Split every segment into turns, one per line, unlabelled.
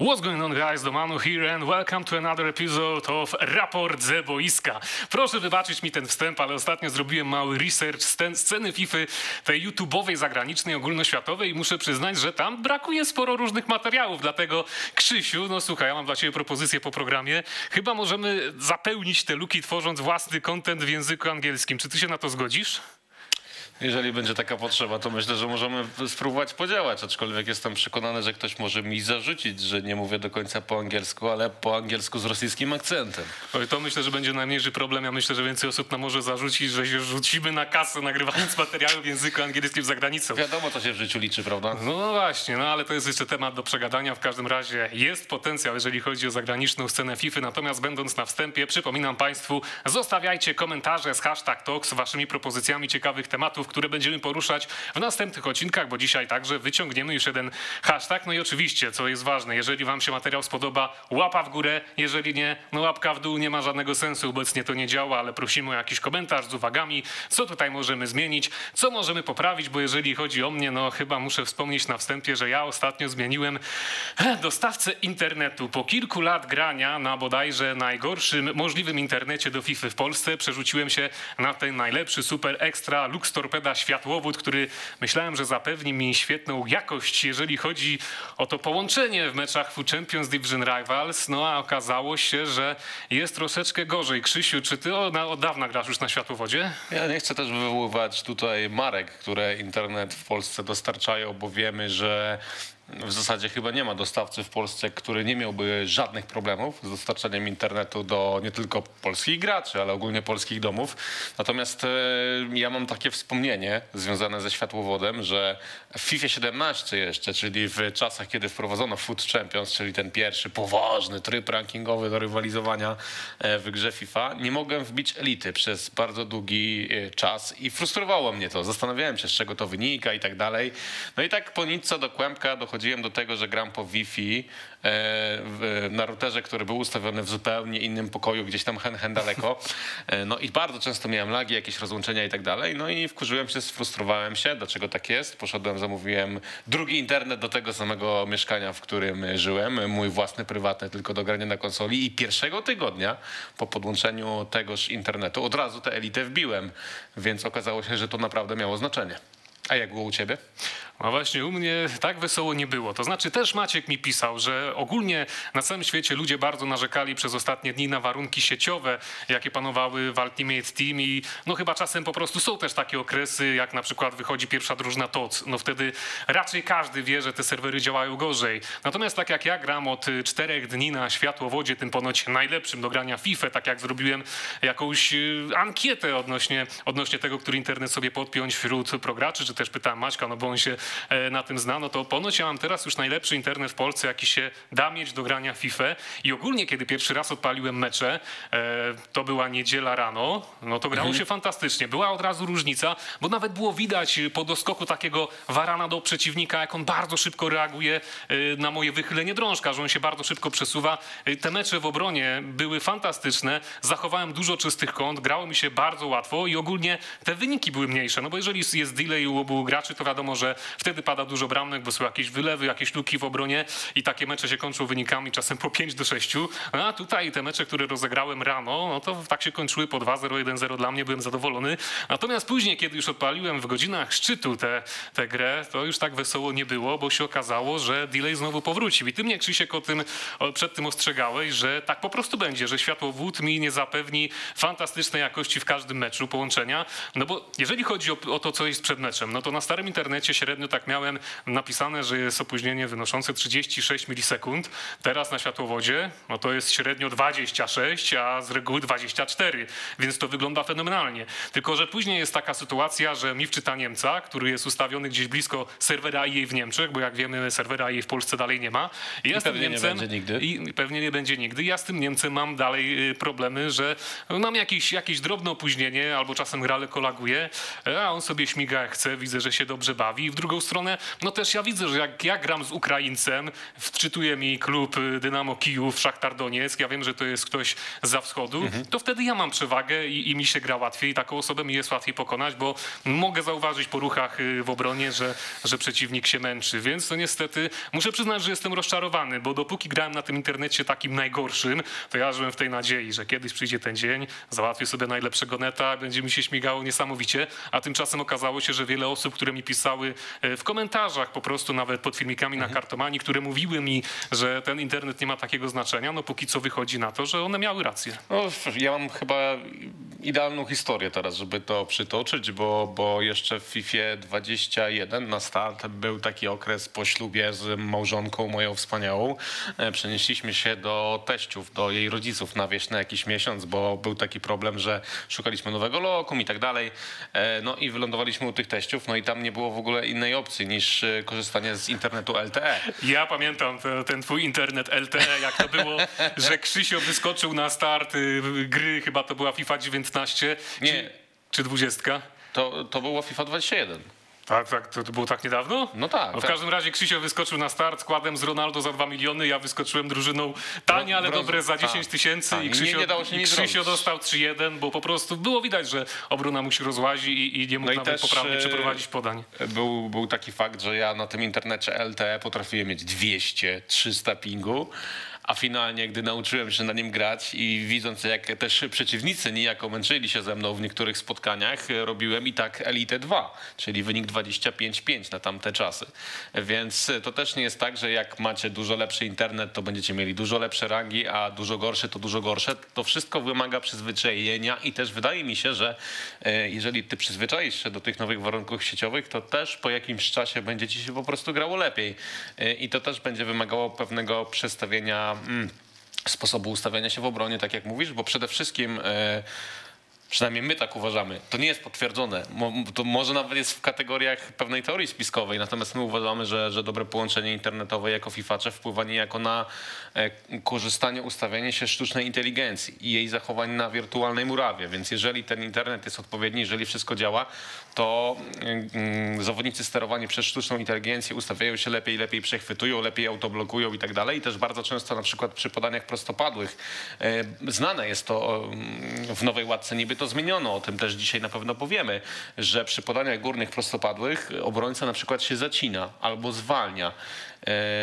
What's going on guys, Domanu here and welcome to another episode of Raport ze boiska. Proszę wybaczyć mi ten wstęp, ale ostatnio zrobiłem mały research scen, sceny FIFA, tej YouTube'owej, zagranicznej, ogólnoświatowej i muszę przyznać, że tam brakuje sporo różnych materiałów, dlatego Krzysiu, no słuchaj, ja mam dla ciebie propozycję po programie. Chyba możemy zapełnić te luki tworząc własny content w języku angielskim. Czy ty się na to zgodzisz?
Jeżeli będzie taka potrzeba, to myślę, że możemy spróbować podziałać, aczkolwiek jestem przekonany, że ktoś może mi zarzucić, że nie mówię do końca po angielsku, ale po angielsku z rosyjskim akcentem.
Oj, to myślę, że będzie najmniejszy problem. Ja myślę, że więcej osób nam może zarzucić, że się rzucimy na kasę nagrywając materiały w języku angielskim za granicą.
Wiadomo, co się w życiu liczy, prawda?
No, no właśnie, no ale to jest jeszcze temat do przegadania. W każdym razie jest potencjał, jeżeli chodzi o zagraniczną scenę FIFA. Natomiast będąc na wstępie, przypominam Państwu, zostawiajcie komentarze z hashtag Talks z Waszymi propozycjami ciekawych tematów, które będziemy poruszać w następnych odcinkach, bo dzisiaj także wyciągniemy już jeden hashtag. No i oczywiście, co jest ważne, jeżeli Wam się materiał spodoba, łapa w górę, jeżeli nie, no łapka w dół, nie ma żadnego sensu, obecnie to nie działa, ale prosimy o jakiś komentarz z uwagami, co tutaj możemy zmienić, co możemy poprawić, bo jeżeli chodzi o mnie, no chyba muszę wspomnieć na wstępie, że ja ostatnio zmieniłem e, dostawcę internetu. Po kilku lat grania na bodajże najgorszym możliwym internecie do FIFA w Polsce przerzuciłem się na ten najlepszy, super ekstra Lux Torpeda światłowód, który myślałem, że zapewni mi świetną jakość, jeżeli chodzi o to połączenie w meczach FU Champions Division Rivals. No a okazało się, że jest troszeczkę gorzej. Krzysiu, czy ty od, od dawna grasz już na światłowodzie?
Ja nie chcę też wywoływać tutaj marek, które internet w Polsce dostarczają, bo wiemy, że w zasadzie chyba nie ma dostawcy w Polsce, który nie miałby żadnych problemów z dostarczaniem internetu do nie tylko polskich graczy, ale ogólnie polskich domów. Natomiast e, ja mam takie wspomnienie związane ze światłowodem, że w FIFA 17 jeszcze, czyli w czasach, kiedy wprowadzono Foot Champions, czyli ten pierwszy poważny tryb rankingowy do rywalizowania e, w grze FIFA, nie mogłem wbić elity przez bardzo długi e, czas i frustrowało mnie to. Zastanawiałem się, z czego to wynika i tak dalej. No i tak po nic co do kłębka dochodziłem do tego, że gram po Wi-Fi e, na routerze, który był ustawiony w zupełnie innym pokoju, gdzieś tam hen, hen daleko. E, no i bardzo często miałem lagi, jakieś rozłączenia i tak dalej. No i wkurzyłem się, sfrustrowałem się, dlaczego tak jest. Poszedłem, zamówiłem drugi internet do tego samego mieszkania, w którym żyłem, mój własny, prywatny, tylko do grania na konsoli i pierwszego tygodnia po podłączeniu tegoż internetu od razu tę elitę wbiłem, więc okazało się, że to naprawdę miało znaczenie. A jak było u ciebie?
No właśnie, u mnie tak wesoło nie było. To znaczy też Maciek mi pisał, że ogólnie na całym świecie ludzie bardzo narzekali przez ostatnie dni na warunki sieciowe, jakie panowały w Ultimate Team i no chyba czasem po prostu są też takie okresy, jak na przykład wychodzi pierwsza drużyna TOC. No wtedy raczej każdy wie, że te serwery działają gorzej. Natomiast tak jak ja gram od czterech dni na światłowodzie, tym ponoć najlepszym do grania FIFA, tak jak zrobiłem jakąś y, ankietę odnośnie, odnośnie tego, który internet sobie podpiąć wśród prograczy, czy też pytałem Maćka, no bo on się na tym zna, no to ponoć ja mam teraz już najlepszy internet w Polsce, jaki się da mieć do grania FIFA i ogólnie, kiedy pierwszy raz odpaliłem mecze, e, to była niedziela rano, no to grało się fantastycznie. Była od razu różnica, bo nawet było widać po doskoku takiego warana do przeciwnika, jak on bardzo szybko reaguje e, na moje wychylenie drążka, że on się bardzo szybko przesuwa. E, Te mecze w obronie były fantastyczne, zachowałem dużo czystych kąt, grało mi się bardzo łatwo i ogólnie te wyniki były mniejsze, no bo jeżeli jest delay u obu graczy, to wiadomo, że wtedy pada dużo bramek, bo są jakieś wylewy, jakieś luki w obronie i takie mecze się kończą wynikami czasem po 5 do 6. A tutaj te mecze, które rozegrałem rano, no to tak się kończyły po 2-0, 1-0 dla mnie, byłem zadowolony. Natomiast później, kiedy już odpaliłem w godzinach szczytu tę te, grę, to już tak wesoło nie było, bo się okazało, że delay znowu powrócił. I ty mnie, Krzysiek, o tym, o, przed tym ostrzegałeś, że tak po prostu będzie, że światłowód mi nie zapewni fantastycznej jakości w każdym meczu połączenia. No bo jeżeli chodzi o, o to, co jest przed meczem, no to na starym internecie średnio tak miałem napisane, że jest opóźnienie wynoszące 36 milisekund. Teraz na światłowodzie no to jest średnio 26, a z reguły 24, więc to wygląda fenomenalnie. Tylko, że później jest taka sytuacja, że mi wczyta Niemca, który jest ustawiony gdzieś blisko serwera EA w Niemczech, bo jak wiemy serwera EA w Polsce dalej nie ma. I, ja tym
pewnie nie
Niemcem,
będzie nigdy.
I pewnie nie będzie nigdy. Ja z tym Niemcem mam dalej y, problemy, że mam jakieś, jakieś drobne opóźnienie, albo czasem gra lekko laguje, a on sobie śmiga jak chce, widzę, że się dobrze bawi. I w drugą drugą stronę, no też ja widzę, że jak ja gram z Ukraińcem, wczytuje mi klub y, Dynamo Kijów, Szachtar Donieck, ja wiem, że to jest ktoś za wschodu, to wtedy ja mam przewagę i, i mi się gra łatwiej i taką osobę mi jest łatwiej pokonać, bo mogę zauważyć po ruchach y, w obronie, że, że przeciwnik się męczy, więc to niestety muszę przyznać, że jestem rozczarowany, bo dopóki grałem na tym internecie takim najgorszym, to ja żyłem w tej nadziei, że kiedyś przyjdzie ten dzień, załatwię sobie najlepszego neta, będzie mi się śmigało niesamowicie, a tymczasem okazało się, że wiele osób, które mi pisały w komentarzach, po prostu nawet pod filmikami na kartomanii, które mówiły mi, że ten internet nie ma takiego znaczenia, no póki co wychodzi na to, że one miały rację.
No, ja mam chyba idealną historię teraz, żeby to przytoczyć, bo, bo jeszcze w FIFA 21 na start był taki okres po ślubie z małżonką moją wspaniałą. E, Przenieśliśmy się do teściów, do jej rodziców na wieś na jakiś miesiąc, bo był taki problem, że szukaliśmy nowego lokum i tak dalej. E, No i wylądowaliśmy u tych teściów, no i tam nie było w ogóle innej opcji niż e, korzystanie z internetu. LTE.
Ja pamiętam te, ten twój internet LTE, jak to było, że Krzysio wyskoczył na start y, gry, chyba to była FIFA 19
Nie.
czy, czy 20.
To, to było FIFA 21.
Tak, tak, to, to było tak niedawno?
No tak,
No w
tak.
każdym razie Krzysio wyskoczył na start składem z Ronaldo za 2 miliony, ja wyskoczyłem drużyną tanie, ale dobre za
tak,
10 tysięcy
tak.
i
I nie-
Krzysio,
nie się
i Krzysio dostał 3-1, bo po prostu było widać, że obrona mu się rozłazi i, i nie mógł
No
nawet poprawnie
e,
przeprowadzić podań.
Był, był taki fakt, że ja na tym internecie LTE potrafiłem mieć 200, 300 pingu, a finalnie, gdy nauczyłem się na nim grać i widząc, jak też przeciwnicy niejako męczyli się ze mną w niektórych spotkaniach, robiłem i tak Elite 2, czyli wynik 25-5 na tamte czasy. Więc to też nie jest tak, że jak macie dużo lepszy internet, to będziecie mieli dużo lepsze rangi, a dużo gorsze to dużo gorsze. To wszystko wymaga przyzwyczajenia i też wydaje mi się, że e, jeżeli ty przyzwyczaisz się do tych nowych warunków sieciowych, to też po jakimś czasie będzie ci się po prostu grało lepiej. E, I to też będzie wymagało pewnego przestawienia mm, sposobu ustawiania się w obronie, tak jak mówisz, bo przede wszystkim e, Przynajmniej my tak uważamy. To nie jest potwierdzone. To może nawet jest w kategoriach pewnej teorii spiskowej, natomiast my uważamy, że, że dobre połączenie internetowe jako fifacze wpływa niejako na e, korzystanie, ustawianie się sztucznej inteligencji i jej zachowań na wirtualnej murawie. Więc jeżeli ten internet jest odpowiedni, jeżeli wszystko działa, to mm, zawodnicy sterowani przez sztuczną inteligencję ustawiają się lepiej, lepiej przechwytują, lepiej autoblokują i tak dalej. I też bardzo często na przykład przy podaniach prostopadłych e, znane jest to mm, w nowej łatce niby to zmieniono, o tym też dzisiaj na pewno powiemy, że przy podaniach górnych prostopadłych obrońca na przykład się zacina albo zwalnia,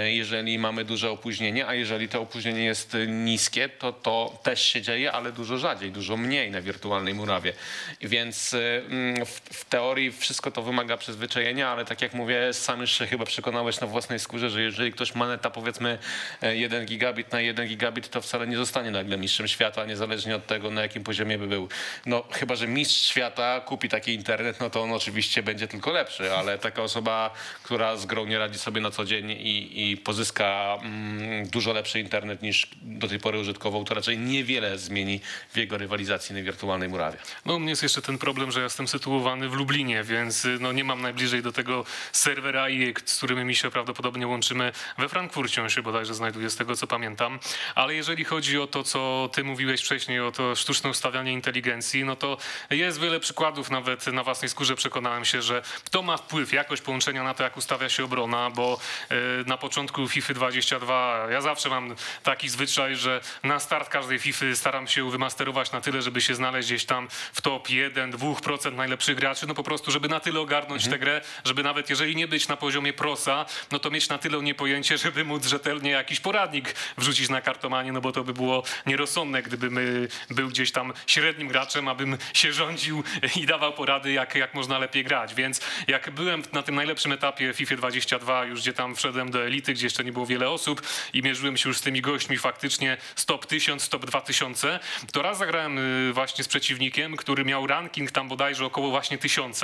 jeżeli mamy duże opóźnienie, a jeżeli to opóźnienie jest niskie, to to też się dzieje, ale dużo rzadziej, dużo mniej na wirtualnej murawie. Więc e, mm, w, w teorii wszystko to wymaga przyzwyczajenia, ale tak jak mówię, sam już się chyba przekonałeś na własnej skórze, że jeżeli ktoś ma neta powiedzmy e, 1 gigabit na 1 gigabit, to wcale nie zostanie nagle mistrzem świata, niezależnie od tego, na jakim poziomie by był. No chyba, że mistrz świata kupi taki internet, no to on oczywiście będzie tylko lepszy, ale taka osoba, która z grą nie radzi sobie na co dzień i, i pozyska mm, dużo lepszy internet niż do tej pory użytkował, to raczej niewiele zmieni w jego rywalizacji na wirtualnej murawie.
No u mnie jest jeszcze ten problem, że ja jestem sytuowany w Lublinie, więc no, nie mam najbliżej do tego serwera i z którymi mi się prawdopodobnie łączymy we Frankfurcie, on się bodajże znajduje z tego co pamiętam. Ale jeżeli chodzi o to, co ty mówiłeś wcześniej, o to sztuczne ustawianie inteligencji, no to jest wiele przykładów, nawet na własnej skórze przekonałem się, że to ma wpływ, jakość połączenia na to, jak ustawia się obrona, bo y, na początku FIFA 22 ja zawsze mam taki zwyczaj, że na start każdej FIFA staram się wymasterować na tyle, żeby się znaleźć gdzieś tam w top 1-2% najlepszych graczy, no po prostu, żeby na tyle ogarnąć tę grę, żeby nawet jeżeli nie być na poziomie prosa, no to mieć na tyle niepojęcie, żeby móc rzetelnie jakiś poradnik wrzucić na kartomanie, no bo to by było nierozsądne, gdybym y, był gdzieś tam średnim graczem, abym się rządził i dawał porady, jak, jak można lepiej grać. Więc jak byłem na tym najlepszym etapie FIFA 22, już gdzie tam wszedłem do elity, gdzie jeszcze nie było wiele osób i mierzyłem się już z tymi gośćmi faktycznie stop 1000, stop 2000, to raz zagrałem y, właśnie z przeciwnikiem, który miał ranking tam bodajże około właśnie 1000,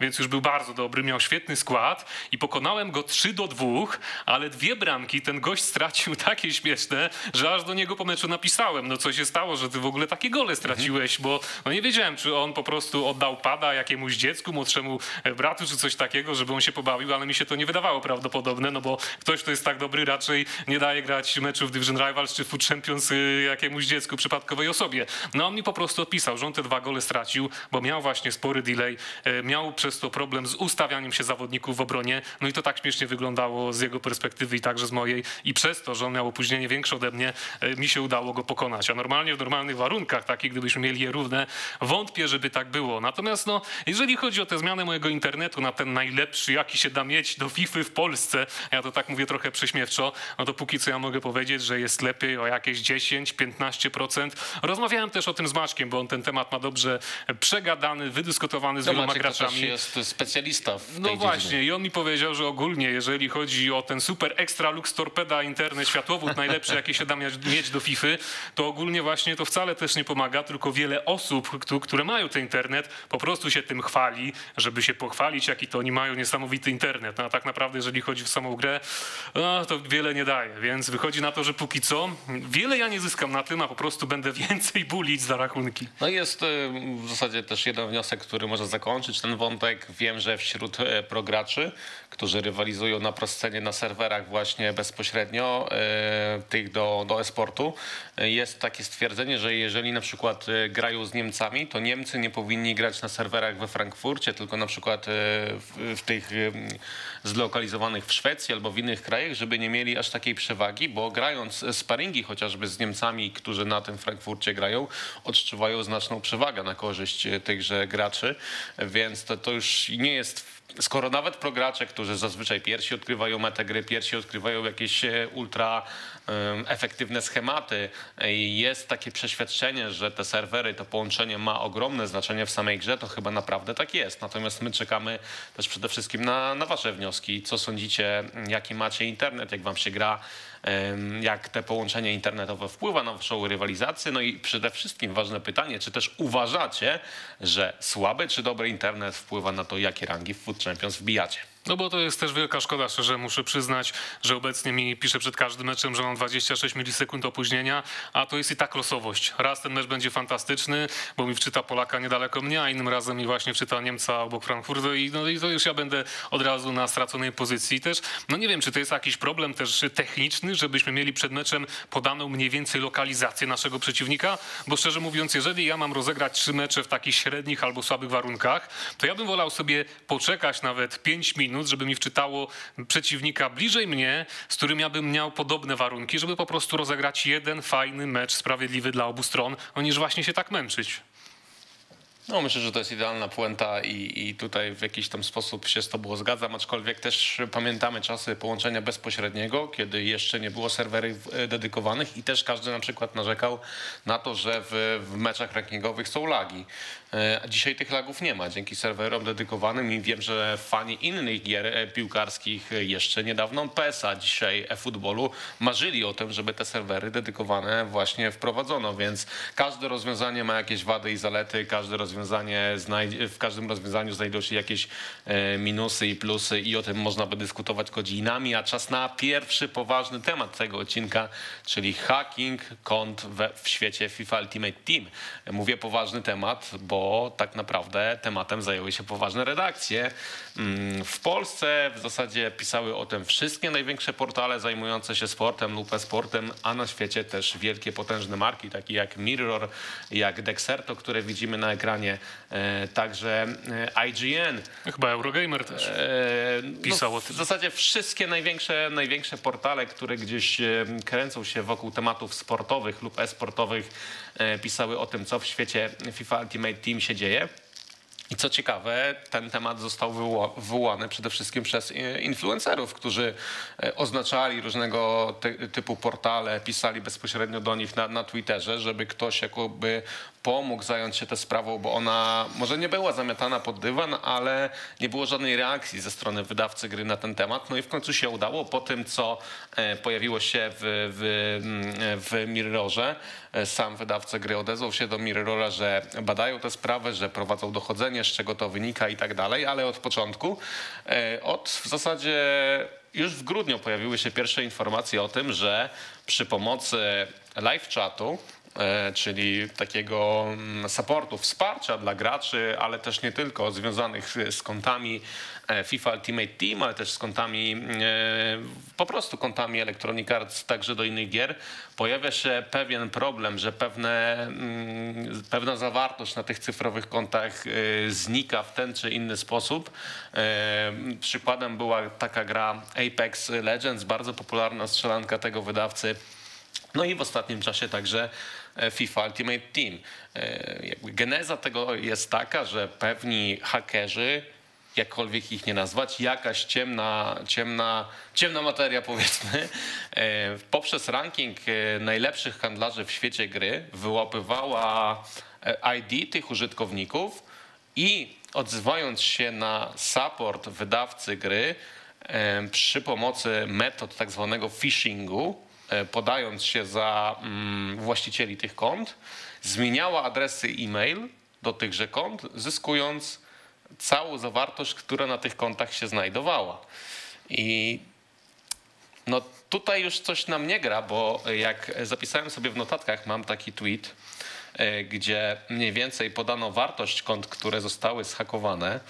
więc już był bardzo dobry, miał świetny skład i pokonałem go 3 do 2, ale dwie bramki ten gość stracił takie śmieszne, że aż do niego po meczu napisałem, no co się stało, że ty w ogóle takie gole straciłeś, bo no nie wiedziałem, czy on po prostu oddał pada jakiemuś dziecku, młodszemu e, bratu, czy coś takiego, żeby on się pobawił, ale mi się to nie wydawało prawdopodobne, no bo ktoś, kto jest tak dobry, raczej nie daje grać meczów Division Rivals czy Food Champions y, jakiemuś dziecku, przypadkowej osobie. No on mi po prostu odpisał, że on te dwa gole stracił, bo miał właśnie spory delay, e, miał przez to problem z ustawianiem się zawodników w obronie, no i to tak śmiesznie wyglądało z jego perspektywy i także z mojej i przez to, że on miał opóźnienie większe ode mnie, e, mi się udało go pokonać. A normalnie w normalnych warunkach, takich gdybyśmy mieli je równe, wątpię, żeby tak było. Natomiast no, jeżeli chodzi o tę zmianę mojego internetu na ten najlepszy, jaki się da mieć do FIFA w Polsce, ja to tak mówię trochę prześmiewczo, no to póki co ja mogę powiedzieć, że jest lepiej o jakieś 10-15%. Rozmawiałem też o tym z Maćkiem, bo on ten temat ma dobrze przegadany, wydyskutowany z
No
wieloma
Maciek to
graczami.
też jest specjalista w tej
No
dziedzinie.
właśnie, i on mi powiedział, że ogólnie, jeżeli chodzi o ten super ekstra lux torpeda internet, światłowód najlepszy, jaki się da mieć- do FIFA, to ogólnie właśnie to wcale też nie pomaga, tylko wiele osób, któ- które mają ten internet, po prostu się tym chwali, żeby się pochwalić, jaki to oni mają niesamowity internet. No a tak naprawdę, jeżeli chodzi w samą grę, no, to wiele nie daje, więc wychodzi na to, że póki co wiele ja nie zyskam na tym, a po prostu będę więcej bulić za rachunki.
No jest y, w zasadzie też jeden wniosek, który może zakończyć ten wątek. Wiem, że wśród e, prograczy, którzy rywalizują na proscenie na serwerach właśnie bezpośrednio, e, tych do, do e-sportu, jest takie stwierdzenie, że jeżeli na przykład e, grają z Niemcami, to Niemcy nie powinni grać na serwerach we Frankfurcie, tylko na przykład e, w, w tych zlokalizowanych w Szwecji albo w innych krajach, żeby nie mieli aż takiej przewagi, bo grając sparingi chociażby z Niemcami, którzy na tym Frankfurcie grają, odczuwają znaczną przewagę na korzyść tychże graczy, więc to, to już nie jest Skoro nawet progracze, którzy zazwyczaj pierwsi odkrywają metę gry, pierwsi odkrywają jakieś e, ultra efektywne schematy, jest takie przeświadczenie, że te serwery, to połączenie ma ogromne znaczenie w samej grze, to chyba naprawdę tak jest. Natomiast my czekamy też przede wszystkim na, na wasze wnioski. Co sądzicie, jaki macie internet, jak wam się gra, jak te połączenie internetowe wpływa na waszą rywalizację. No i przede wszystkim ważne pytanie, czy też uważacie, że słaby czy dobry internet wpływa na to, jakie rangi w Food Champions wbijacie?
No bo to jest też wielka szkoda, szczerze muszę przyznać, że obecnie mi pisze przed każdym meczem, że mam 26 milisekund opóźnienia, a to jest i tak losowość. Raz ten mecz będzie fantastyczny, bo mi wczyta Polaka niedaleko mnie, a innym razem mi właśnie wczyta Niemca obok Frankfurtu i, no, i to już ja będę od razu na straconej pozycji też. No nie wiem, czy to jest jakiś problem też techniczny, żebyśmy mieli przed meczem podaną mniej więcej lokalizację naszego przeciwnika, bo szczerze mówiąc, jeżeli ja mam rozegrać trzy mecze w takich średnich albo słabych warunkach, to ja bym wolał sobie poczekać nawet 5 minut, żeby mi wczytało przeciwnika bliżej mnie, z którym ja bym miał podobne warunki, żeby po prostu rozegrać jeden fajny mecz sprawiedliwy dla obu stron, niż właśnie się tak męczyć.
No myślę, że to jest idealna puenta i, i tutaj w jakiś tam sposób się z tobą zgadzam, aczkolwiek też pamiętamy czasy połączenia bezpośredniego, kiedy jeszcze nie było serwerów e, dedykowanych i też każdy na przykład narzekał na to, że w, w meczach rankingowych są lagi. E, A dzisiaj tych lagów nie ma dzięki serwerom dedykowanym i wiem, że fani innych gier e, piłkarskich jeszcze niedawno PESA, dzisiaj e-futbolu marzyli o tym, żeby te serwery dedykowane właśnie wprowadzono, więc każde rozwiązanie ma jakieś wady i zalety, każde rozwiązanie znajdzie, w każdym rozwiązaniu znajdą się jakieś e, minusy i plusy i o tym można by dyskutować godzinami, a czas na pierwszy poważny temat tego odcinka, czyli hacking kont we, w świecie FIFA Ultimate Team. Mówię poważny temat, bo tak naprawdę tematem zajęły się poważne redakcje. Mm, W Polsce w zasadzie pisały o tym wszystkie największe portale zajmujące się sportem lub e-sportem, a na świecie też wielkie, potężne marki, takie jak Mirror, jak Dexerto, które widzimy na ekranie, e, także e, IGN.
Chyba Eurogamer też.
E,
Pisał
no,
o
w
tym.
zasadzie wszystkie największe, największe portale, które gdzieś kręcą się wokół tematów sportowych lub e-sportowych, pisały o tym, co w świecie FIFA Ultimate Team się dzieje. I co ciekawe, ten temat został wywołany przede wszystkim przez influencerów, którzy oznaczali różnego ty- typu portale, pisali bezpośrednio do nich na, na Twitterze, żeby ktoś jakoby pomógł zająć się tę sprawą, bo ona może nie była zamiatana pod dywan, ale nie było żadnej reakcji ze strony wydawcy gry na ten temat. No i w końcu się udało po tym, co e, pojawiło się w, w, mm, w Mirrorze. E, Sam wydawca gry odezwał się do Mirrora, że badają tę sprawę, że prowadzą dochodzenie, z czego to wynika i tak dalej, ale od początku, e, od w zasadzie już w grudniu pojawiły się pierwsze informacje o tym, że przy pomocy live chatu czyli takiego mm, supportu, wsparcia dla graczy, ale też nie tylko związanych z kontami e, FIFA Ultimate Team, ale też z kontami, e, po prostu kontami Electronic Arts także do innych gier, pojawia się pewien problem, że pewne, mm, pewna zawartość na tych cyfrowych kontach e, znika w ten czy inny sposób. E, Przykładem była taka gra Apex Legends, bardzo popularna strzelanka tego wydawcy. No i w ostatnim czasie także e, FIFA Ultimate Team. E, Geneza tego jest taka, że pewni hakerzy, jakkolwiek ich nie nazwać, jakaś ciemna, ciemna, ciemna materia powiedzmy, e, poprzez ranking e, najlepszych handlarzy w świecie gry wyłapywała e, ID tych użytkowników i odzywając się na support wydawcy gry e, przy pomocy metod tak zwanego phishingu, e, podając się za mm, właścicieli tych kont, zmieniała adresy e-mail do tychże kont, zyskując całą zawartość, która na tych kontach się znajdowała. I no tutaj już coś nam nie gra, bo jak zapisałem sobie w notatkach, mam taki tweet, e, gdzie mniej więcej podano wartość kont, które zostały zhakowane.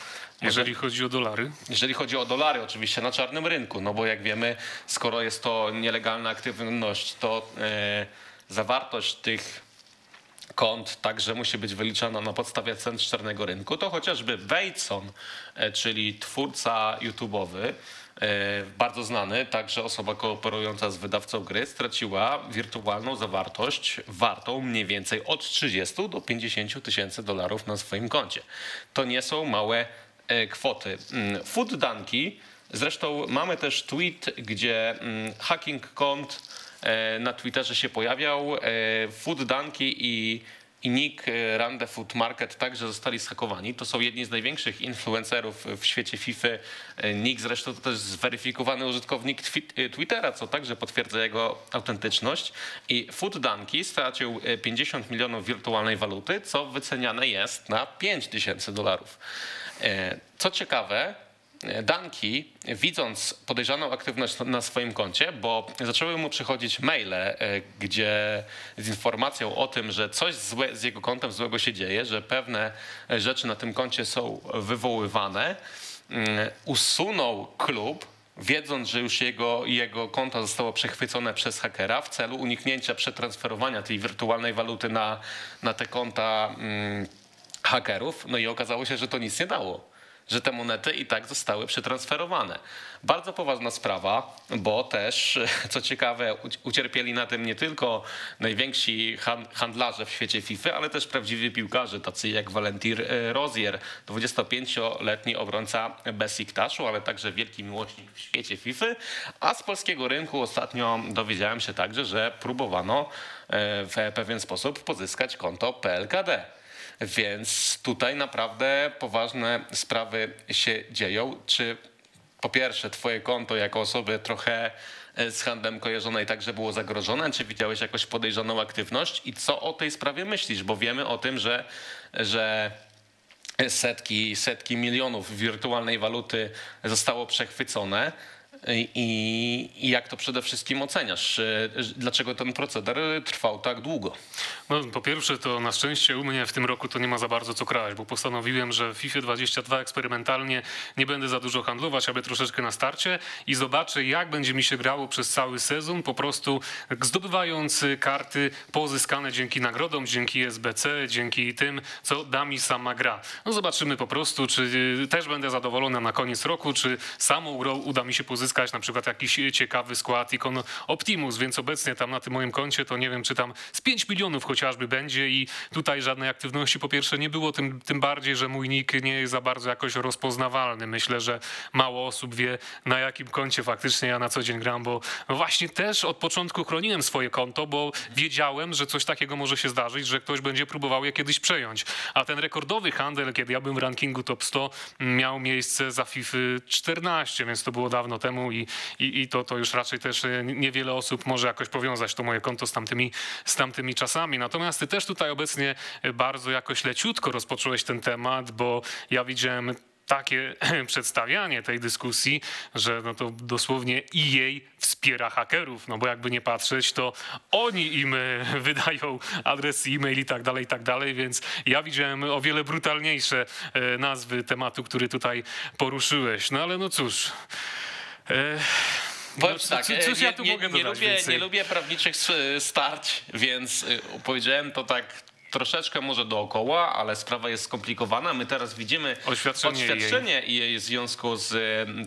Jeżeli chodzi o dolary.
Jeżeli chodzi o dolary, oczywiście na czarnym rynku, no bo jak wiemy, skoro jest to nielegalna aktywność, to e, zawartość tych kont także musi być wyliczana na podstawie cen z czarnego rynku, to chociażby Wejson, e, czyli twórca YouTube'owy, e, bardzo znany, także osoba kooperująca z wydawcą gry, straciła wirtualną zawartość wartą mniej więcej od 30 do 50 tysięcy dolarów na swoim koncie. To nie są małe kwoty. Mm, Food Danki, zresztą mamy też tweet, gdzie mm, hacking kont e, na Twitterze się pojawiał. E, Food Danki i, i Nick e, Rande Food Market także zostali zhakowani. To są jedni z największych influencerów w świecie FIFA. E, Nick zresztą to też zweryfikowany użytkownik twi- e, Twittera, co także potwierdza jego autentyczność. I Food Danki stracił e, 50 milionów wirtualnej waluty, co wyceniane jest na 5 tysięcy dolarów. E, Co ciekawe, Danki, widząc podejrzaną aktywność na swoim koncie, bo zaczęły mu przychodzić maile, e, gdzie z informacją o tym, że coś złe, z jego kontem złego się dzieje, że pewne rzeczy na tym koncie są wywoływane, usunął klub, wiedząc, że już jego, jego konto zostało przechwycone przez hakera w celu uniknięcia przetransferowania tej wirtualnej waluty na, na te konta mm, hakerów. No i okazało się, że to nic nie dało że te monety i tak zostały przetransferowane. Bardzo poważna sprawa, bo też, co ciekawe, uci- ucierpieli na tym nie tylko najwięksi han- handlarze w świecie FIFA, ale też prawdziwi piłkarze, tacy jak Valentir e, Rozier, 25-letni obrońca Besiktaszu, ale także wielki miłośnik w świecie FIFA. A z polskiego rynku ostatnio dowiedziałem się także, że próbowano e, w pewien sposób pozyskać konto PLKD. Więc tutaj naprawdę poważne sprawy się dzieją. Czy po pierwsze twoje konto jako osoby trochę e, z handlem kojarzonej także było zagrożone? Czy widziałeś jakąś podejrzaną aktywność? I co o tej sprawie myślisz? Bo wiemy o tym, że, że setki, setki milionów wirtualnej waluty zostało przechwycone. I, I jak to przede wszystkim oceniasz? Dlaczego ten proceder trwał tak długo?
No, po pierwsze, to na szczęście u mnie w tym roku to nie ma za bardzo co kraść, bo postanowiłem, że w FIFA 22 eksperymentalnie nie będę za dużo handlować, aby troszeczkę na starcie i zobaczę, jak będzie mi się grało przez cały sezon, po prostu zdobywając karty pozyskane dzięki nagrodom, dzięki SBC, dzięki tym, co da mi sama gra. No zobaczymy po prostu, czy y, też będę zadowolona na koniec roku, czy grą uda mi się pozyskać na przykład jakiś ciekawy skład ikon Optimus, więc obecnie tam na tym moim koncie to nie wiem, czy tam z 5 milionów chociażby będzie i tutaj żadnej aktywności po pierwsze nie było, tym, tym bardziej, że mój nick nie jest za bardzo jakoś rozpoznawalny. Myślę, że mało osób wie na jakim koncie faktycznie ja na co dzień gram, bo właśnie też od początku chroniłem swoje konto, bo wiedziałem, że coś takiego może się zdarzyć, że ktoś będzie próbował je kiedyś przejąć. A ten rekordowy handel, kiedy ja byłem w rankingu top 100, miał miejsce za FIFA 14, więc to było dawno temu i, i, i to, to już raczej też e, niewiele osób może jakoś powiązać to moje konto z tamtymi, z tamtymi czasami. Natomiast ty też tutaj obecnie bardzo jakoś leciutko rozpocząłeś ten temat, bo ja widziałem takie przedstawianie tej dyskusji, że no to dosłownie EA wspiera hakerów, no bo jakby nie patrzeć, to oni im e, wydają adresy e-mail i tak dalej, i tak dalej, więc ja widziałem o wiele brutalniejsze e, nazwy tematu, który tutaj poruszyłeś. No ale no cóż... e,
Powiem
no,
tak,
cóż
nie,
ja tu
nie,
mogę
nie,
dodać
lubię,
więcej?
nie lubię prawniczych starć, więc y, powiedziałem to tak troszeczkę może dookoła, ale sprawa jest skomplikowana. My teraz widzimy
Oświadczenie
oświadczenie jej w związku z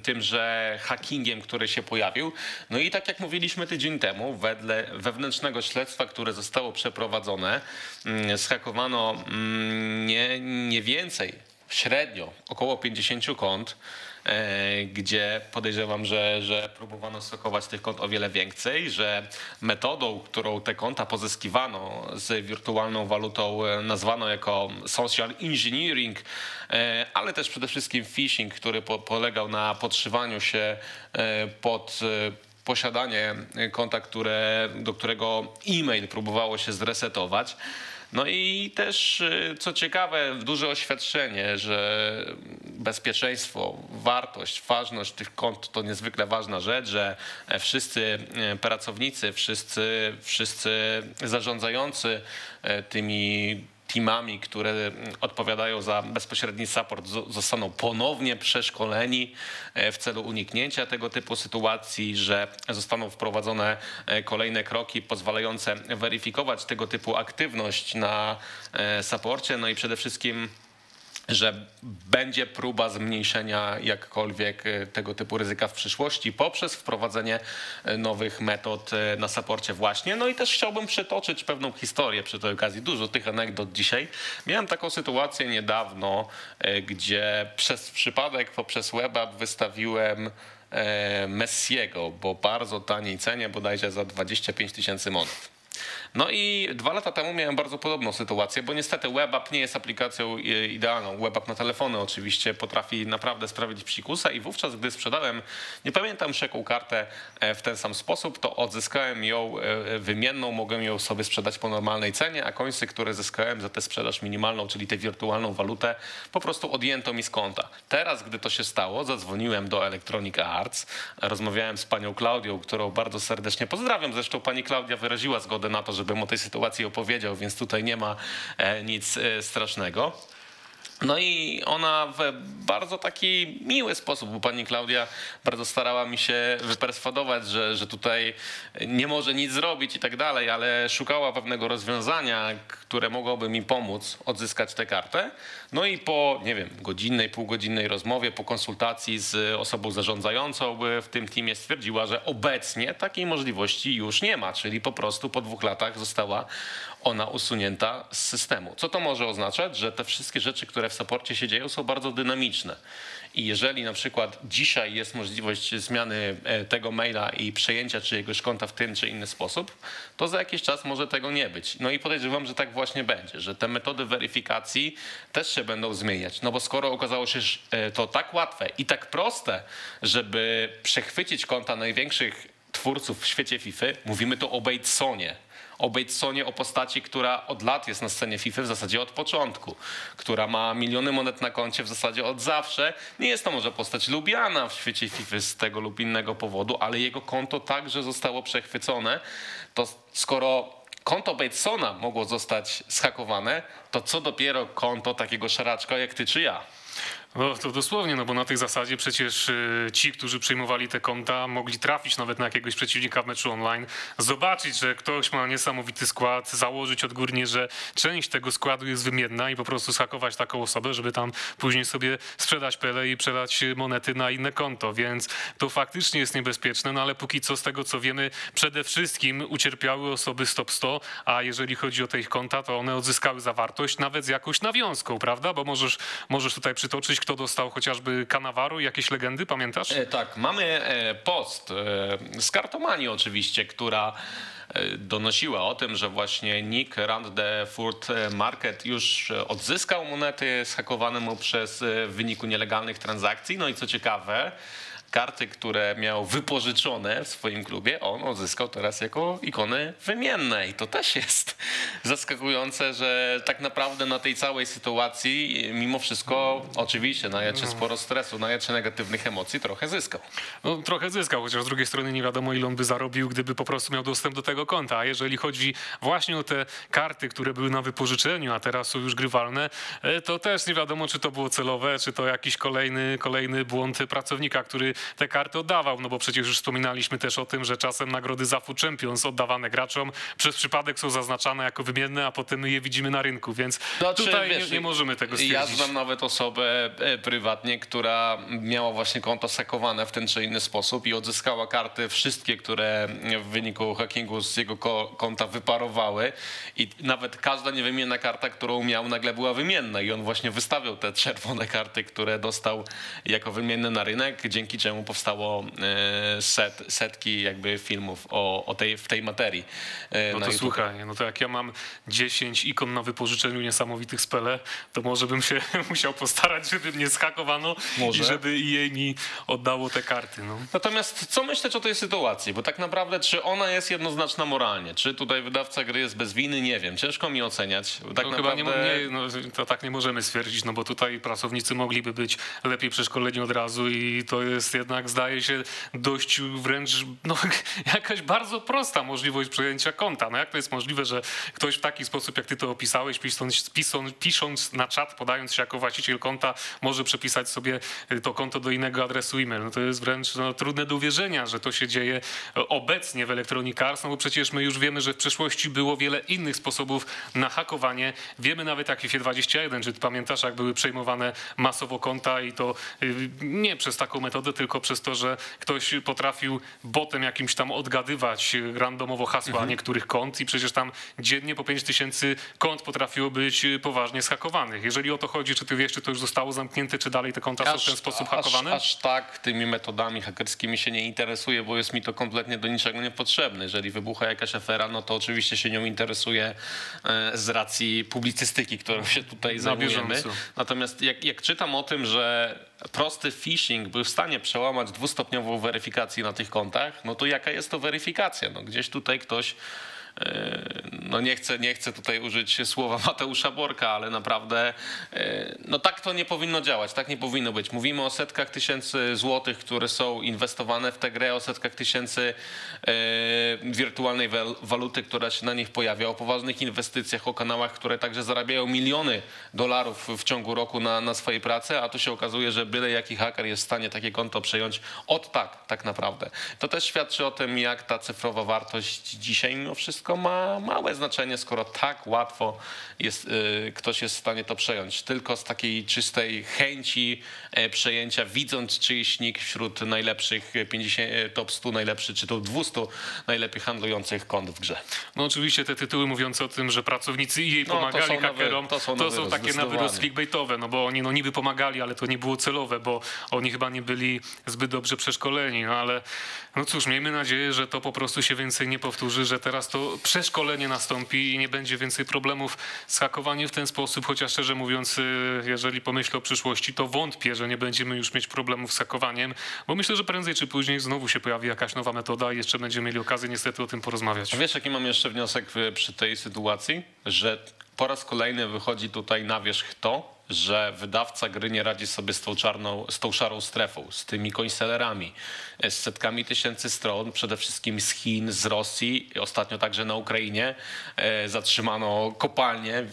tym, że hackingiem, który się pojawił. No i tak jak mówiliśmy tydzień temu, wedle wewnętrznego śledztwa, które zostało przeprowadzone, mm, zhakowano mm, nie, nie więcej, średnio około 50 kont e, gdzie podejrzewam, że, że próbowano stokować tych kont o wiele więcej, że metodą, którą te konta pozyskiwano z wirtualną walutą e, nazwano jako social engineering, e, ale też przede wszystkim phishing, który po, polegał na podszywaniu się e, pod e, posiadanie konta, które, do którego e-mail próbowało się zresetować. No i też, y, co ciekawe, duże oświadczenie, że bezpieczeństwo, wartość, ważność tych kont to niezwykle ważna rzecz, że e, wszyscy e, pracownicy, wszyscy, wszyscy zarządzający e, tymi teamami, które odpowiadają za bezpośredni support, zo- zostaną ponownie przeszkoleni e, w celu uniknięcia tego typu sytuacji, że zostaną wprowadzone e, kolejne kroki pozwalające weryfikować tego typu aktywność na e, supporcie, no i przede wszystkim że będzie próba zmniejszenia jakkolwiek e, tego typu ryzyka w przyszłości poprzez wprowadzenie e, nowych metod e, na saporcie właśnie. No i też chciałbym przytoczyć pewną historię przy tej okazji. Dużo tych anegdot dzisiaj. Miałem taką sytuację niedawno, gdzie przez przypadek poprzez WebApp wystawiłem e, Messiego, bo bardzo taniej cenie, bodajże za 25 tysięcy monet. No i dwa lata temu miałem bardzo podobną sytuację, bo niestety WebApp nie jest aplikacją e, idealną. WebApp na telefony oczywiście potrafi naprawdę sprawić psikusa i wówczas, gdy sprzedałem, nie pamiętam już jaką kartę e, w ten sam sposób, to odzyskałem ją e, wymienną, mogłem ją sobie sprzedać po normalnej cenie, a końce, które zyskałem za tę sprzedaż minimalną, czyli tę wirtualną walutę, po prostu odjęto mi z konta. Teraz, gdy to się stało, zadzwoniłem do Electronic Arts, rozmawiałem z panią Klaudią, którą bardzo serdecznie pozdrawiam. Zresztą pani Klaudia wyraziła zgodę na to, żebym o tej sytuacji opowiedział, więc tutaj nie ma e, nic e, strasznego. No i ona w bardzo taki miły sposób, bo pani Klaudia bardzo starała mi się wyperswadować, że, że tutaj nie może nic zrobić i tak dalej, ale szukała pewnego rozwiązania, które mogłoby mi pomóc odzyskać tę kartę. No i po, nie wiem, godzinnej, półgodzinnej rozmowie, po konsultacji z osobą zarządzającą w tym teamie stwierdziła, że obecnie takiej możliwości już nie ma, czyli po prostu po dwóch latach została ona usunięta z systemu. Co to może oznaczać? Że te wszystkie rzeczy, które w saporcie się dzieją, są bardzo dynamiczne. I jeżeli na przykład dzisiaj jest możliwość zmiany e, tego maila i przejęcia czyjegoś konta w ten czy inny sposób, to za jakiś czas może tego nie być. No i podejrzewam, że tak właśnie będzie, że te metody weryfikacji też się będą zmieniać. No bo skoro okazało się że, e, to tak łatwe i tak proste, żeby przechwycić konta największych twórców w świecie FIFA, mówimy tu o Batesonie, o Batesonie, o postaci, która od lat jest na scenie FIFA, w zasadzie od początku, która ma miliony monet na koncie w zasadzie od zawsze. Nie jest to może postać lubiana w świecie FIFA z tego lub innego powodu, ale jego konto także zostało przechwycone. To skoro konto Batesona mogło zostać schakowane, to co dopiero konto takiego szaraczka jak ty czy ja?
No to dosłownie, no bo na tej zasadzie przecież y, ci, którzy przyjmowali te konta, mogli trafić nawet na jakiegoś przeciwnika w meczu online, zobaczyć, że ktoś ma niesamowity skład, założyć odgórnie, że część tego składu jest wymienna i po prostu schakować taką osobę, żeby tam później sobie sprzedać pele i przelać monety na inne konto, więc to faktycznie jest niebezpieczne, no ale póki co z tego co wiemy, przede wszystkim ucierpiały osoby stop 100, a jeżeli chodzi o te ich konta, to one odzyskały zawartość nawet z jakąś nawiązką, prawda? Bo możesz, możesz tutaj przytoczyć, kto dostał chociażby Kanawaru, jakieś legendy, pamiętasz?
E, Tak, mamy e, post e, z kartomanii oczywiście, która donosiła o tym, że właśnie Nick Rand the Furt Market już odzyskał monety zhakowane mu przez w wyniku nielegalnych transakcji. No i co ciekawe, karty, które miał wypożyczone w swoim klubie, on odzyskał teraz jako ikony wymienne. I to też jest zaskakujące, że tak naprawdę na tej całej sytuacji, mimo wszystko, oczywiście, najedzie sporo stresu, najedzie negatywnych emocji, trochę zyskał.
No, trochę zyskał, chociaż z drugiej strony nie wiadomo, ile on by zarobił, gdyby po prostu miał dostęp do tego konta. A jeżeli chodzi właśnie o te karty, które były na wypożyczeniu, a teraz są już grywalne, e, to też nie wiadomo, czy to było celowe, czy to jakiś kolejny, kolejny błąd pracownika, który te karty oddawał. No bo przecież już wspominaliśmy też o tym, że czasem nagrody za Food Champions oddawane graczom przez przypadek są zaznaczane jako wymienne, a potem my je widzimy na rynku, więc
Znaczy,
tutaj
wiesz,
nie, nie możemy tego
Ja
stwierdzić.
znam nawet osobę e, prywatnie, która miała właśnie konto sakowane w ten czy inny sposób i odzyskała karty wszystkie, które w wyniku hackingu z jego ko- konta wyparowały i nawet każda niewymienna karta, którą miał nagle była wymienna i on właśnie wystawiał te czerwone karty, które dostał jako wymienne na rynek, dzięki czemu powstało e, set, setki jakby filmów o, o tej, w tej materii. e,
No to
YouTube.
słuchaj, no to jak ja mam 10 ikon na wypożyczeniu niesamowitych spele, to może bym się musiał postarać, żeby mnie skakowano
Może.
i żeby EA mi oddało te karty. No.
Natomiast co myśleć o tej sytuacji? Bo tak naprawdę, czy ona jest jednoznaczna moralnie? Czy tutaj wydawca gry jest bez winy? Nie wiem. Ciężko mi oceniać. Tak
to
naprawdę...
chyba nie, nie, no, to tak nie możemy stwierdzić, no bo tutaj pracownicy mogliby być lepiej przeszkoleni od razu i to jest jednak, zdaje się, dość wręcz no, jakaś bardzo prosta możliwość przejęcia konta. No jak to jest możliwe, że ktoś w taki sposób, jak ty to opisałeś, pisząc, pisząc, pisząc na czat, podając się jako właściciel konta, może przepisać sobie to konto do innego adresu e-mail. No to jest wręcz no, trudne do uwierzenia, że to się dzieje obecnie w Electronic no bo przecież my już wiemy, że w przeszłości było wiele innych sposobów na hakowanie. Wiemy nawet jak w FIFA 21, czy pamiętasz, jak były przejmowane masowo konta i to y, nie przez taką metodę, tylko przez to, że ktoś potrafił botem jakimś tam odgadywać randomowo hasła niektórych kont i przecież tam dziennie po 5 tysięcy kont potrafiło być poważnie zhakowanych. Jeżeli o to chodzi, czy ty wiesz, czy to już zostało zamknięte, czy dalej te konta są w ten sposób hakowane?
Aż, aż tak tymi metodami hakerskimi się nie interesuje, bo jest mi to kompletnie do niczego niepotrzebne. Jeżeli wybucha jakaś afera, no to oczywiście się nią interesuje z racji publicystyki, którą się tutaj zajmujemy. Natomiast jak, jak czytam o tym, że prosty phishing był w stanie przełamać dwustopniową weryfikację na tych kontach, no to jaka jest to weryfikacja? No gdzieś tutaj ktoś no nie chcę, nie chcę tutaj użyć słowa Mateusza Borka, ale naprawdę e, no tak to nie powinno działać, tak nie powinno być. Mówimy o setkach tysięcy złotych, które są inwestowane w tę grę, o setkach tysięcy e, wirtualnej wal- waluty, która się na nich pojawia, o poważnych inwestycjach, o kanałach, które także zarabiają miliony dolarów w ciągu roku na, na swojej pracy, a tu się okazuje, że byle jaki haker jest w stanie takie konto przejąć od tak, tak naprawdę. To też świadczy o tym, jak ta cyfrowa wartość dzisiaj mimo wszystko ma małe znaczenie, skoro tak łatwo jest, y, ktoś jest w stanie to przejąć. Tylko z takiej czystej chęci e, przejęcia, widząc czyjś nick wśród najlepszych 50, e, top 100 najlepszych, czy to 200 najlepiej handlujących kont w grze.
No oczywiście te tytuły mówiące o tym, że pracownicy jej
No, to
pomagali
są nowe-
hakerom,
to
to
są
są,
nowe
takie na wyrost clickbaitowe, no bo oni no niby pomagali, ale to nie było celowe, bo oni chyba nie byli zbyt dobrze przeszkoleni, no ale no cóż, miejmy nadzieję, że to po prostu się więcej nie powtórzy, że teraz to przeszkolenie nastąpi i nie będzie więcej problemów z hakowaniem w ten sposób, chociaż szczerze mówiąc, y, jeżeli pomyślę o przyszłości, to wątpię, że nie będziemy już mieć problemów z hakowaniem, bo myślę, że prędzej czy później znowu się pojawi jakaś nowa metoda i jeszcze będziemy mieli okazję niestety o tym porozmawiać.
A wiesz, jaki mam jeszcze wniosek y, przy tej sytuacji? Że po raz kolejny wychodzi tutaj na wierzch to, że wydawca gry nie radzi sobie z tą, czarną, z tą szarą strefą, z tymi końselerami, z setkami tysięcy stron, przede wszystkim z Chin, z Rosji, ostatnio także na Ukrainie e, zatrzymano kopalnie e,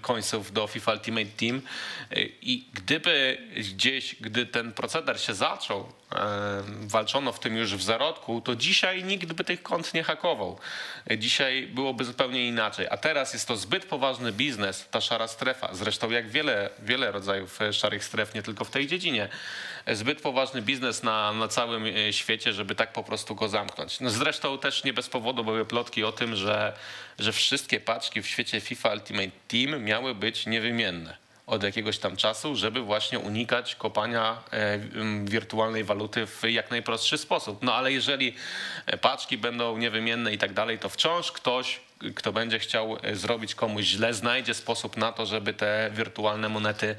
końców do FIFA Ultimate Team. E, i gdyby gdzieś, gdy ten proceder się zaczął, e, walczono w tym już w zarodku, to dzisiaj nikt by tych kont nie hakował. Dzisiaj byłoby zupełnie inaczej. A teraz jest to zbyt poważny biznes, ta szara strefa. Zresztą jak wiele, wiele rodzajów e, szarych stref, nie tylko w tej dziedzinie. E, Zbyt poważny biznes na, na całym e, świecie, żeby tak po prostu go zamknąć. No zresztą też nie bez powodu były plotki o tym, że, że wszystkie paczki w świecie FIFA Ultimate Team miały być niewymienne od jakiegoś tam czasu, żeby właśnie unikać kopania e, wirtualnej waluty w jak najprostszy sposób. No ale jeżeli e, paczki będą niewymienne i tak dalej, to wciąż ktoś kto będzie chciał e, zrobić komuś źle, znajdzie sposób na to, żeby te wirtualne monety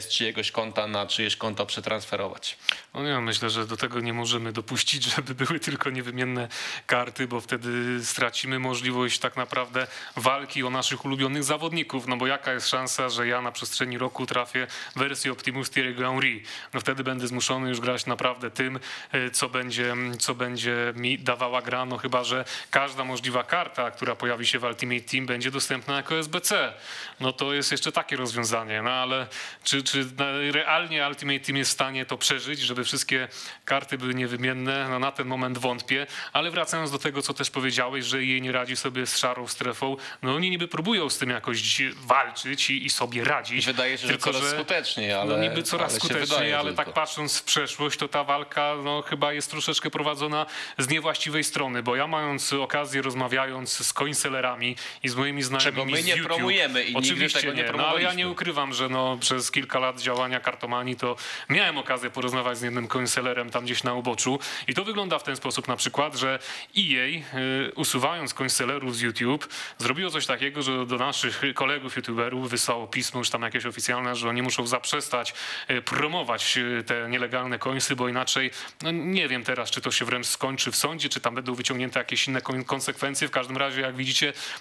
z czyjegoś konta na czyjeś konto przetransferować.
No nie, myślę, że do tego nie możemy dopuścić, żeby były tylko niewymienne karty, bo wtedy stracimy możliwość tak naprawdę walki o naszych ulubionych zawodników. No bo jaka jest szansa, że ja na przestrzeni roku trafię wersję Optimus Thierry'ego Henry? No wtedy będę zmuszony już grać naprawdę tym, e, co będzie, co będzie mi dawała gra, no chyba, że każda możliwa karta, która pojawi się w Ultimate Team będzie dostępna jako SBC. No to jest jeszcze takie rozwiązanie, no ale czy, czy realnie Ultimate Team jest w stanie to przeżyć, żeby wszystkie karty były niewymienne? No na ten moment wątpię, ale wracając do tego, co też powiedziałeś, że jej nie radzi sobie z szarą strefą, no oni niby próbują z tym jakoś walczyć i, i sobie radzić.
Wydaje się, że coraz skuteczniej, ale-
No niby coraz
ale
skuteczniej, ale
tylko.
tak patrząc w przeszłość, to ta walka no, chyba jest troszeczkę prowadzona z niewłaściwej strony, bo ja mając okazję, rozmawiając z coinsellerami i z moimi znajomymi
Czego my nie
YouTube,
promujemy i
oczywiście
tego nie
nie, no, ale ja nie ukrywam, że no, przez kilka lat działania kartomanii to miałem okazję porozmawiać z jednym coinsellerem tam gdzieś na uboczu i to wygląda w ten sposób na przykład, że EA y, usuwając coinsellerów z YouTube zrobiło coś takiego, że do naszych kolegów youtuberów wysłało pismo już tam jakieś oficjalne, że oni muszą zaprzestać y, promować y, te nielegalne coinsy, bo inaczej no nie wiem teraz, czy to się wręcz skończy w sądzie, czy tam będą wyciągnięte jakieś inne kon- konsekwencje. W każdym razie, jak widzicie,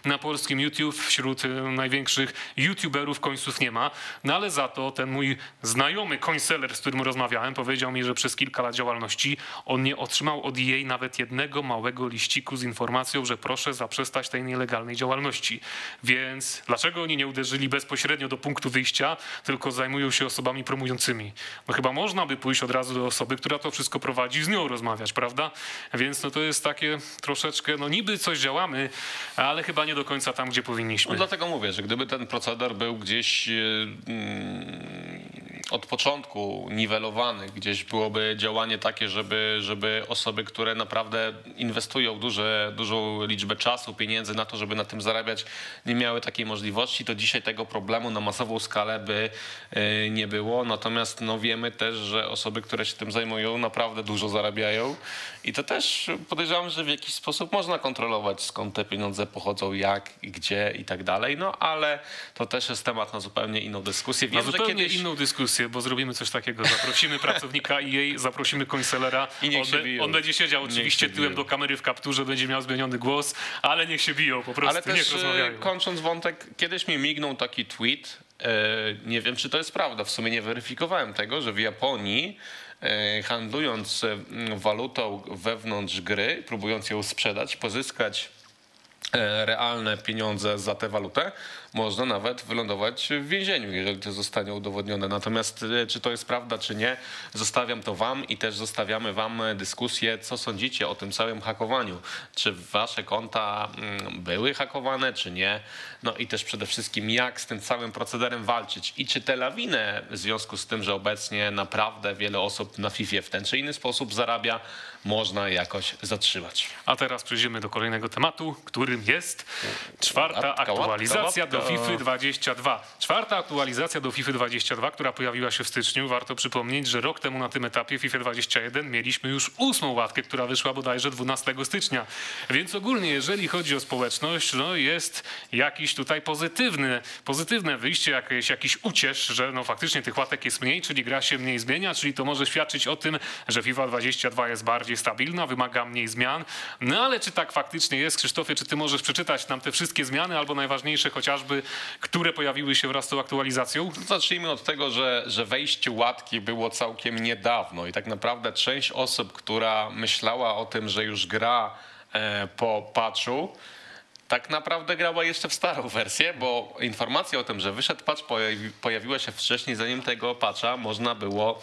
na polskim YouTube wśród y, największych youtuberów końców nie ma. No ale za to ten mój znajomy coinseller, z którym rozmawiałem, powiedział mi, że przez kilka lat działalności on nie otrzymał od jej nawet jednego małego liściku z informacją, że proszę zaprzestać tej nielegalnej działalności. Więc dlaczego oni nie uderzyli bezpośrednio do punktu wyjścia, tylko zajmują się osobami promującymi? No chyba można by pójść od razu do osoby, która to wszystko prowadzi, z nią rozmawiać, prawda? Więc no to jest takie troszeczkę, no niby coś działamy, ale chyba nie do końca tam, gdzie powinniśmy.
No dlatego mówię, że gdyby ten proceder był gdzieś e, mm, od początku niwelowany, gdzieś byłoby działanie takie, żeby, żeby osoby, które naprawdę inwestują duże, dużą liczbę czasu, pieniędzy na to, żeby na tym zarabiać, nie miały takiej możliwości, to dzisiaj tego problemu na masową skalę by e, nie było. Natomiast no, wiemy też, że osoby, które się tym zajmują, naprawdę dużo zarabiają i to też podejrzewam, że w jakiś sposób można kontrolować, skąd te pieniądze pochodzą, jak, i gdzie i tak dalej. No ale to też jest temat na zupełnie inną dyskusję.
Na
Wiem, że
zupełnie
kiedyś...
inną dyskusję, bo zrobimy coś takiego. Zaprosimy pracownika i jej, zaprosimy końselera.
I niech
on, be- on będzie siedział oczywiście
się
tyłem
biją.
do kamery w kapturze, będzie miał zmieniony głos, ale niech się biją po prostu,
Ale też e, kończąc wątek, kiedyś mi mignął taki tweet, e, nie wiem czy to jest prawda, w sumie nie weryfikowałem tego, że w Japonii e, handlując walutą wewnątrz gry, próbując ją sprzedać, pozyskać realne pieniądze za tę walutę, można nawet wylądować w więzieniu, jeżeli to zostanie udowodnione. Natomiast e, czy to jest prawda, czy nie, zostawiam to wam i też zostawiamy wam e, dyskusję, co sądzicie o tym całym hakowaniu. Czy wasze konta mm, były hakowane, czy nie? No i też przede wszystkim, jak z tym całym procederem walczyć i czy tę lawinę w związku z tym, że obecnie naprawdę wiele osób na FIFA w ten czy inny sposób zarabia, można jakoś zatrzymać.
A teraz przejdziemy do kolejnego tematu, którym jest czwarta aktualizacja
łapka,
FIFA 22. Czwarta aktualizacja do FIFA 22, która pojawiła się w styczniu. Warto przypomnieć, że rok temu na tym etapie FIFA 21 mieliśmy już ósmą łatkę, która wyszła bodajże 12 stycznia. Więc ogólnie, jeżeli chodzi o społeczność, no jest jakiś tutaj pozytywny, pozytywne wyjście, jakieś, jakiś uciesz, że no faktycznie tych łatek jest mniej, czyli gra się mniej zmienia, czyli to może świadczyć o tym, że FIFA 22 jest bardziej stabilna, wymaga mniej zmian. No ale czy tak faktycznie jest? Krzysztofie, czy ty możesz przeczytać nam te wszystkie zmiany, albo najważniejsze chociażby, które pojawiły się wraz z tą aktualizacją?
Zacznijmy od tego, że, że wejście łatki było całkiem niedawno i tak naprawdę część osób, która myślała o tym, że już gra e, po patchu, tak naprawdę grała jeszcze w starą wersję, bo informacja o tym, że wyszedł patch pojawi, pojawiła się wcześniej, zanim tego patcha można było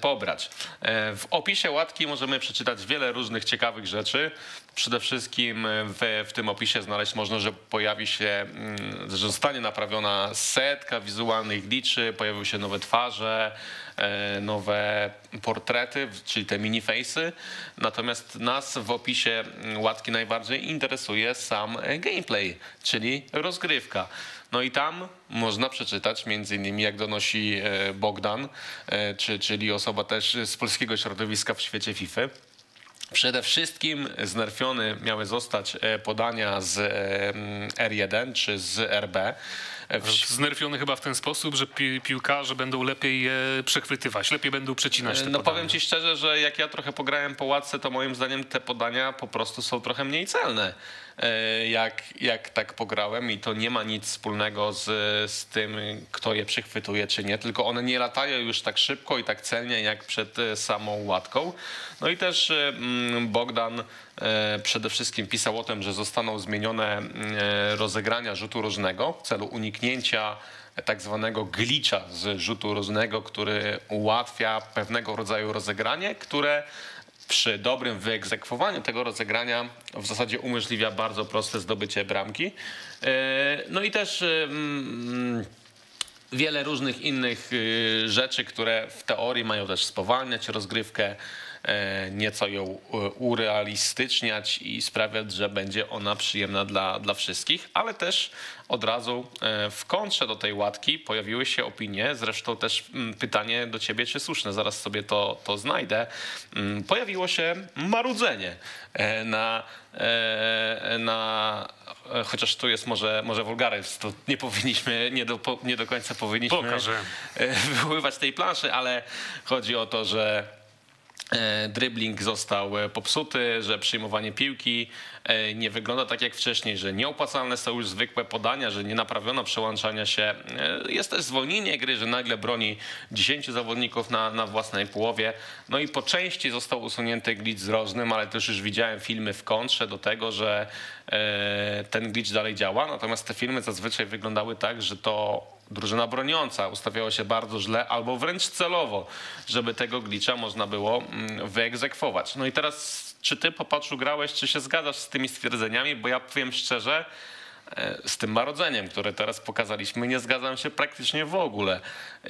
pobrać. E, w opisie łatki możemy przeczytać wiele różnych ciekawych rzeczy. Przede wszystkim w, w tym opisie znaleźć można, że pojawi się, mm, że zostanie naprawiona setka wizualnych liczy, pojawiły się nowe twarze, e, nowe portrety, czyli te miniface'y. Natomiast nas w opisie mm, łatki najbardziej interesuje sam e, gameplay, czyli rozgrywka. No i tam można przeczytać między innymi, jak donosi e, Bogdan, e, czy, czyli osoba też z polskiego środowiska w świecie FIFA, Przede wszystkim znerfione miały zostać e, podania z e, mm, R1 czy z RB. E, w
Znerfiony chyba w ten sposób, że pi piłkarze będą lepiej je przechwytywać, lepiej będą przecinać te
No
podania.
powiem ci szczerze, że jak ja trochę pograłem po łatce, to moim zdaniem te podania po prostu są trochę mniej celne. E, Jak, jak tak pograłem i to nie ma nic wspólnego z, z tym, kto je przechwytuje czy nie, tylko one nie latają już tak szybko i tak celnie jak przed e, samą łatką. No i też e, mm, Bogdan przede wszystkim pisał o tym, że zostaną zmienione mm, rozegrania rzutu różnego w celu uniknięcia tak zwanego glitcha z rzutu różnego, który ułatwia pewnego rodzaju rozegranie, które przy dobrym wyegzekwowaniu tego rozegrania w zasadzie umożliwia bardzo proste zdobycie bramki. E, No i też e, mm, wiele różnych innych y, rzeczy, które w teorii mają też spowalniać rozgrywkę, e, nieco ją e, urealistyczniać i sprawiać, że będzie ona przyjemna dla, dla wszystkich, ale też od razu e, w kontrze do tej łatki pojawiły się opinie, zresztą też mm, pytanie do ciebie, czy słuszne, zaraz sobie to, to znajdę. Mm, Pojawiło się marudzenie e, na, e, na e, chociaż tu jest może, może wulgaryzm, to nie powinniśmy, nie do, nie do końca powinniśmy
Pokażę.
e, wywoływać tej planszy, ale chodzi o to, że e, dribbling został e, popsuty, że przyjmowanie piłki e, nie wygląda tak jak wcześniej, że nieopłacalne są już zwykłe podania, że nie naprawiono przełączania się. E, Jest też zwolnienie gry, że nagle broni 10 zawodników na, na własnej połowie. No i po części został usunięty glitch z rożnym, ale też już widziałem filmy w kontrze do tego, że e, ten glitch dalej działa. Natomiast te filmy zazwyczaj wyglądały tak, że to drużyna broniąca ustawiała się bardzo źle albo wręcz celowo, żeby tego glitcha można było mm, wyegzekwować. No i teraz, czy ty popatrzu grałeś, czy się zgadzasz z tymi stwierdzeniami, bo ja powiem szczerze, e, z tym marodzeniem, które teraz pokazaliśmy, nie zgadzam się praktycznie w ogóle.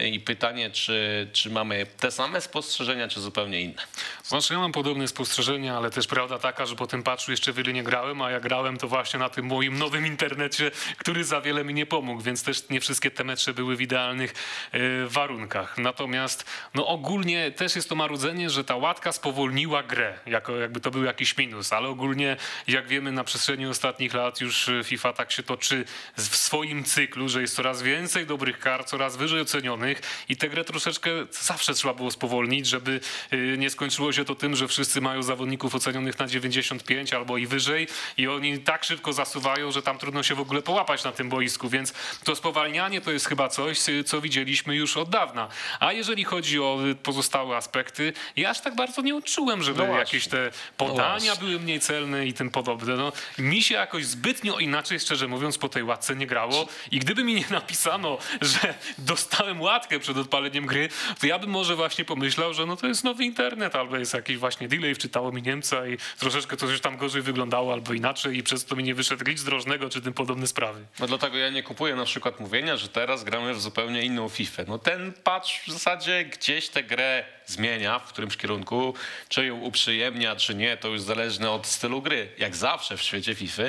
I pytanie, czy, czy mamy te same spostrzeżenia, czy zupełnie inne?
Znaczy ja mam podobne spostrzeżenia, ale też prawda taka, że po tym patchu jeszcze wiele nie grałem, a ja grałem to właśnie na tym moim nowym internecie, który za wiele mi nie pomógł, więc też nie wszystkie te mecze były w idealnych e, warunkach. Natomiast no ogólnie też jest to marudzenie, że ta łatka spowolniła grę, jako, jakby to był jakiś minus, ale ogólnie jak wiemy na przestrzeni ostatnich lat już e, FIFA tak się toczy w swoim cyklu, że jest coraz więcej dobrych kart, coraz wyżej ocenionych i tę grę troszeczkę zawsze trzeba było spowolnić, żeby y, nie skończyło się to tym, że wszyscy mają zawodników ocenionych na 95 albo i wyżej i oni tak szybko zasuwają, że tam trudno się w ogóle połapać na tym boisku, więc to spowalnianie to jest chyba coś, y, co widzieliśmy już od dawna. A jeżeli chodzi o y, pozostałe aspekty, ja aż tak bardzo nie odczułem, żeby
No
jakieś te podania
właśnie.
były mniej celne i tym podobne. No, mi się jakoś zbytnio inaczej, szczerze mówiąc, po tej łatce nie grało i gdyby mi nie napisano, że dostałem łatkę przed odpaleniem gry, to ja bym może właśnie pomyślał, że no to jest nowy internet, albo jest jakiś właśnie delay, wczytało mi Niemca i troszeczkę to już tam gorzej wyglądało, albo inaczej i przez to mi nie wyszedł glitch drożnego, czy tym podobne sprawy.
No dlatego ja nie kupuję na przykład mówienia, że teraz gramy w zupełnie inną FIFA. No ten patch w zasadzie gdzieś tę grę zmienia w którymś kierunku, czy ją uprzyjemnia, czy nie, to już zależne od stylu gry, jak zawsze w świecie FIFA.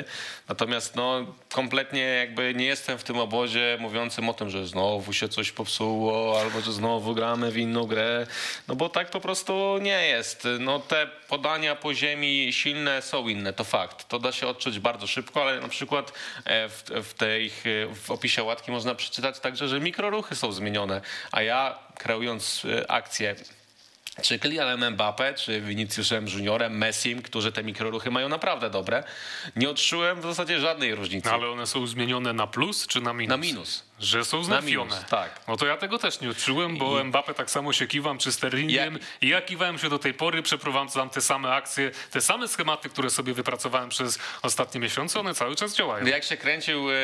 Natomiast no kompletnie jakby nie jestem w tym obozie mówiącym o tym, że znowu się coś popsuło, albo że znowu gramy w inną grę, no bo tak po prostu nie jest. No te podania po ziemi silne są inne, to fakt. To da się odczuć bardzo szybko, ale na przykład e, w, w tej w opisie łatki można przeczytać także, że mikroruchy są zmienione, a ja kreując e, akcję czy Kylianem Mbappé, czy Viniciusem Juniorem, Messim, którzy te mikroruchy mają naprawdę dobre, nie odczułem w zasadzie żadnej różnicy.
No, ale one są zmienione na plus, czy na minus?
Na minus.
Że są
Na minus, tak.
No to ja tego też nie odczułem, bo Mbappé tak samo się kiwam, czy Sterlingiem.
Ja-
I ja kiwałem się do tej pory, przeprowadzam te same akcje, te same schematy, które sobie wypracowałem przez ostatnie miesiące, one cały czas działają.
Jak się kręcił e,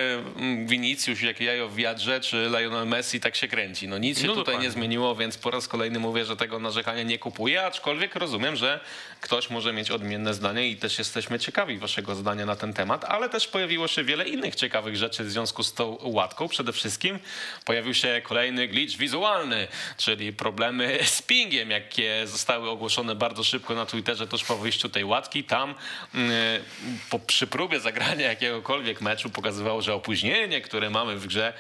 Vinicius, jak jajo w wiadrze, czy Lionel Messi, tak się kręci. No nic się
No
tutaj
dokładnie.
nie zmieniło, więc po raz kolejny mówię, że tego narzekania nie kupuję, aczkolwiek rozumiem, że ktoś może mieć odmienne zdanie i też jesteśmy ciekawi waszego zdania na ten temat, ale też pojawiło się wiele innych ciekawych rzeczy w związku z tą łatką. Przede wszystkim pojawił się kolejny glitch wizualny, czyli problemy z pingiem, jakie zostały ogłoszone bardzo szybko na Twitterze tuż po wyjściu tej łatki. Tam mm, po, przy próbie zagrania jakiegokolwiek meczu pokazywało, że opóźnienie, które mamy w grze,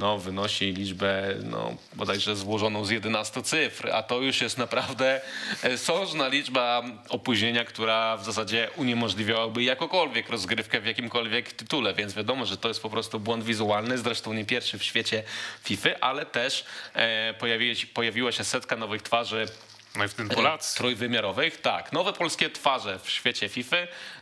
no, wynosi liczbę no, bodajże złożoną z 11 cyfr, a to już jest naprawdę e, sążna liczba opóźnienia, która w zasadzie uniemożliwiałaby jakokolwiek rozgrywkę w jakimkolwiek tytule, więc wiadomo, że to jest po prostu błąd wizualny, zresztą nie pierwszy w świecie FIFA, ale też e, pojawi, pojawiła się setka nowych twarzy
No i w tym Polacy.
trójwymiarowych. Tak, nowe polskie twarze w świecie FIFA,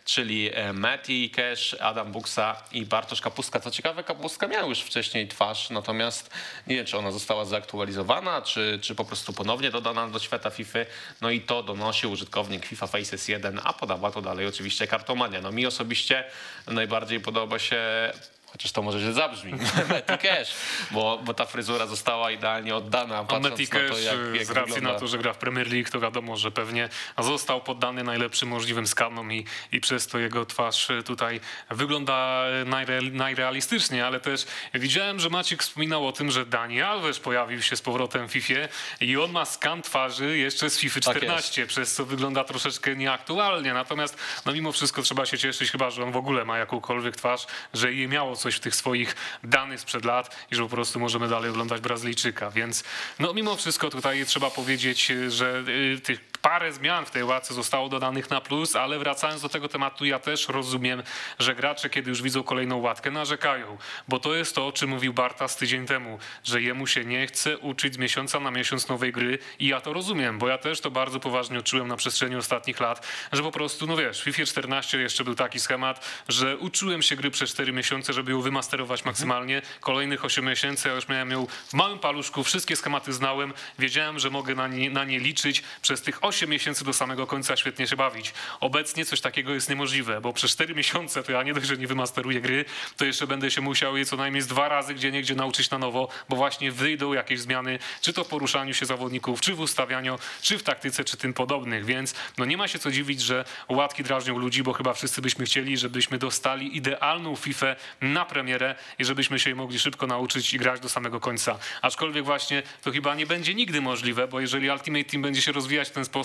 czyli e, Mati Cash, Adam Buksa i Bartosz Kapustka. Co ciekawe, Kapustka miał już wcześniej twarz, natomiast nie wiem, czy ona została zaktualizowana, czy, czy po prostu ponownie dodana do świata FIFA. No i to donosi użytkownik FIFA Faces 1, a podawa to dalej oczywiście kartomania. No mi osobiście najbardziej podoba się Chociaż to może źle zabrzmi. Matty Cash, bo, bo ta fryzura została idealnie oddana.
A Meti
na to,
Cash,
jak, jak
z racji
wygląda.
na to, że gra w Premier League, to wiadomo, że pewnie został poddany najlepszym możliwym skanom i, i przez to jego twarz tutaj wygląda najre, najrealistycznie, ale też widziałem, że Maciek wspominał o tym, że Dani Alves pojawił się z powrotem w FIFA i on ma skan twarzy jeszcze z FIFA
Tak
14, przez co wygląda troszeczkę nieaktualnie. Natomiast no mimo wszystko trzeba się cieszyć chyba, że on w ogóle ma jakąkolwiek twarz, że je miało coś w tych swoich danych sprzed lat i że po prostu możemy dalej oglądać Brazylijczyka. Więc no mimo wszystko tutaj trzeba powiedzieć, że y, tych parę zmian w tej ławce zostało dodanych na plus, ale wracając do tego tematu, ja też rozumiem, że gracze, kiedy już widzą kolejną łatkę, narzekają, bo to jest to, o czym mówił Bartas tydzień temu, że jemu się nie chce uczyć z miesiąca na miesiąc nowej gry i ja to rozumiem, bo ja też to bardzo poważnie odczułem na przestrzeni ostatnich lat, że po prostu, no wiesz, w FIFA 14 jeszcze był taki schemat, że uczyłem się gry przez 4 miesiące, żeby ją wymasterować maksymalnie, kolejnych 8 miesięcy ja już miałem ją w małym paluszku, wszystkie schematy znałem, wiedziałem, że mogę na nie, na nie liczyć. Przez tych 8 miesięcy do samego końca świetnie się bawić. Obecnie coś takiego jest niemożliwe, bo przez 4 miesiące to ja nie dość, że nie wymasteruję gry, to jeszcze będę się musiał je co najmniej dwa razy gdzie niegdzie nauczyć na nowo, bo właśnie wyjdą jakieś zmiany, czy to w poruszaniu się zawodników, czy w ustawianiu, czy w taktyce, czy tym podobnych, więc no nie ma się co dziwić, że łatki drażnią ludzi, bo chyba wszyscy byśmy chcieli, żebyśmy dostali idealną FIFA na premierę i żebyśmy się jej mogli szybko nauczyć i grać do samego końca. Aczkolwiek właśnie to chyba nie będzie nigdy możliwe, bo jeżeli Ultimate Team będzie się rozwijać w ten sposób,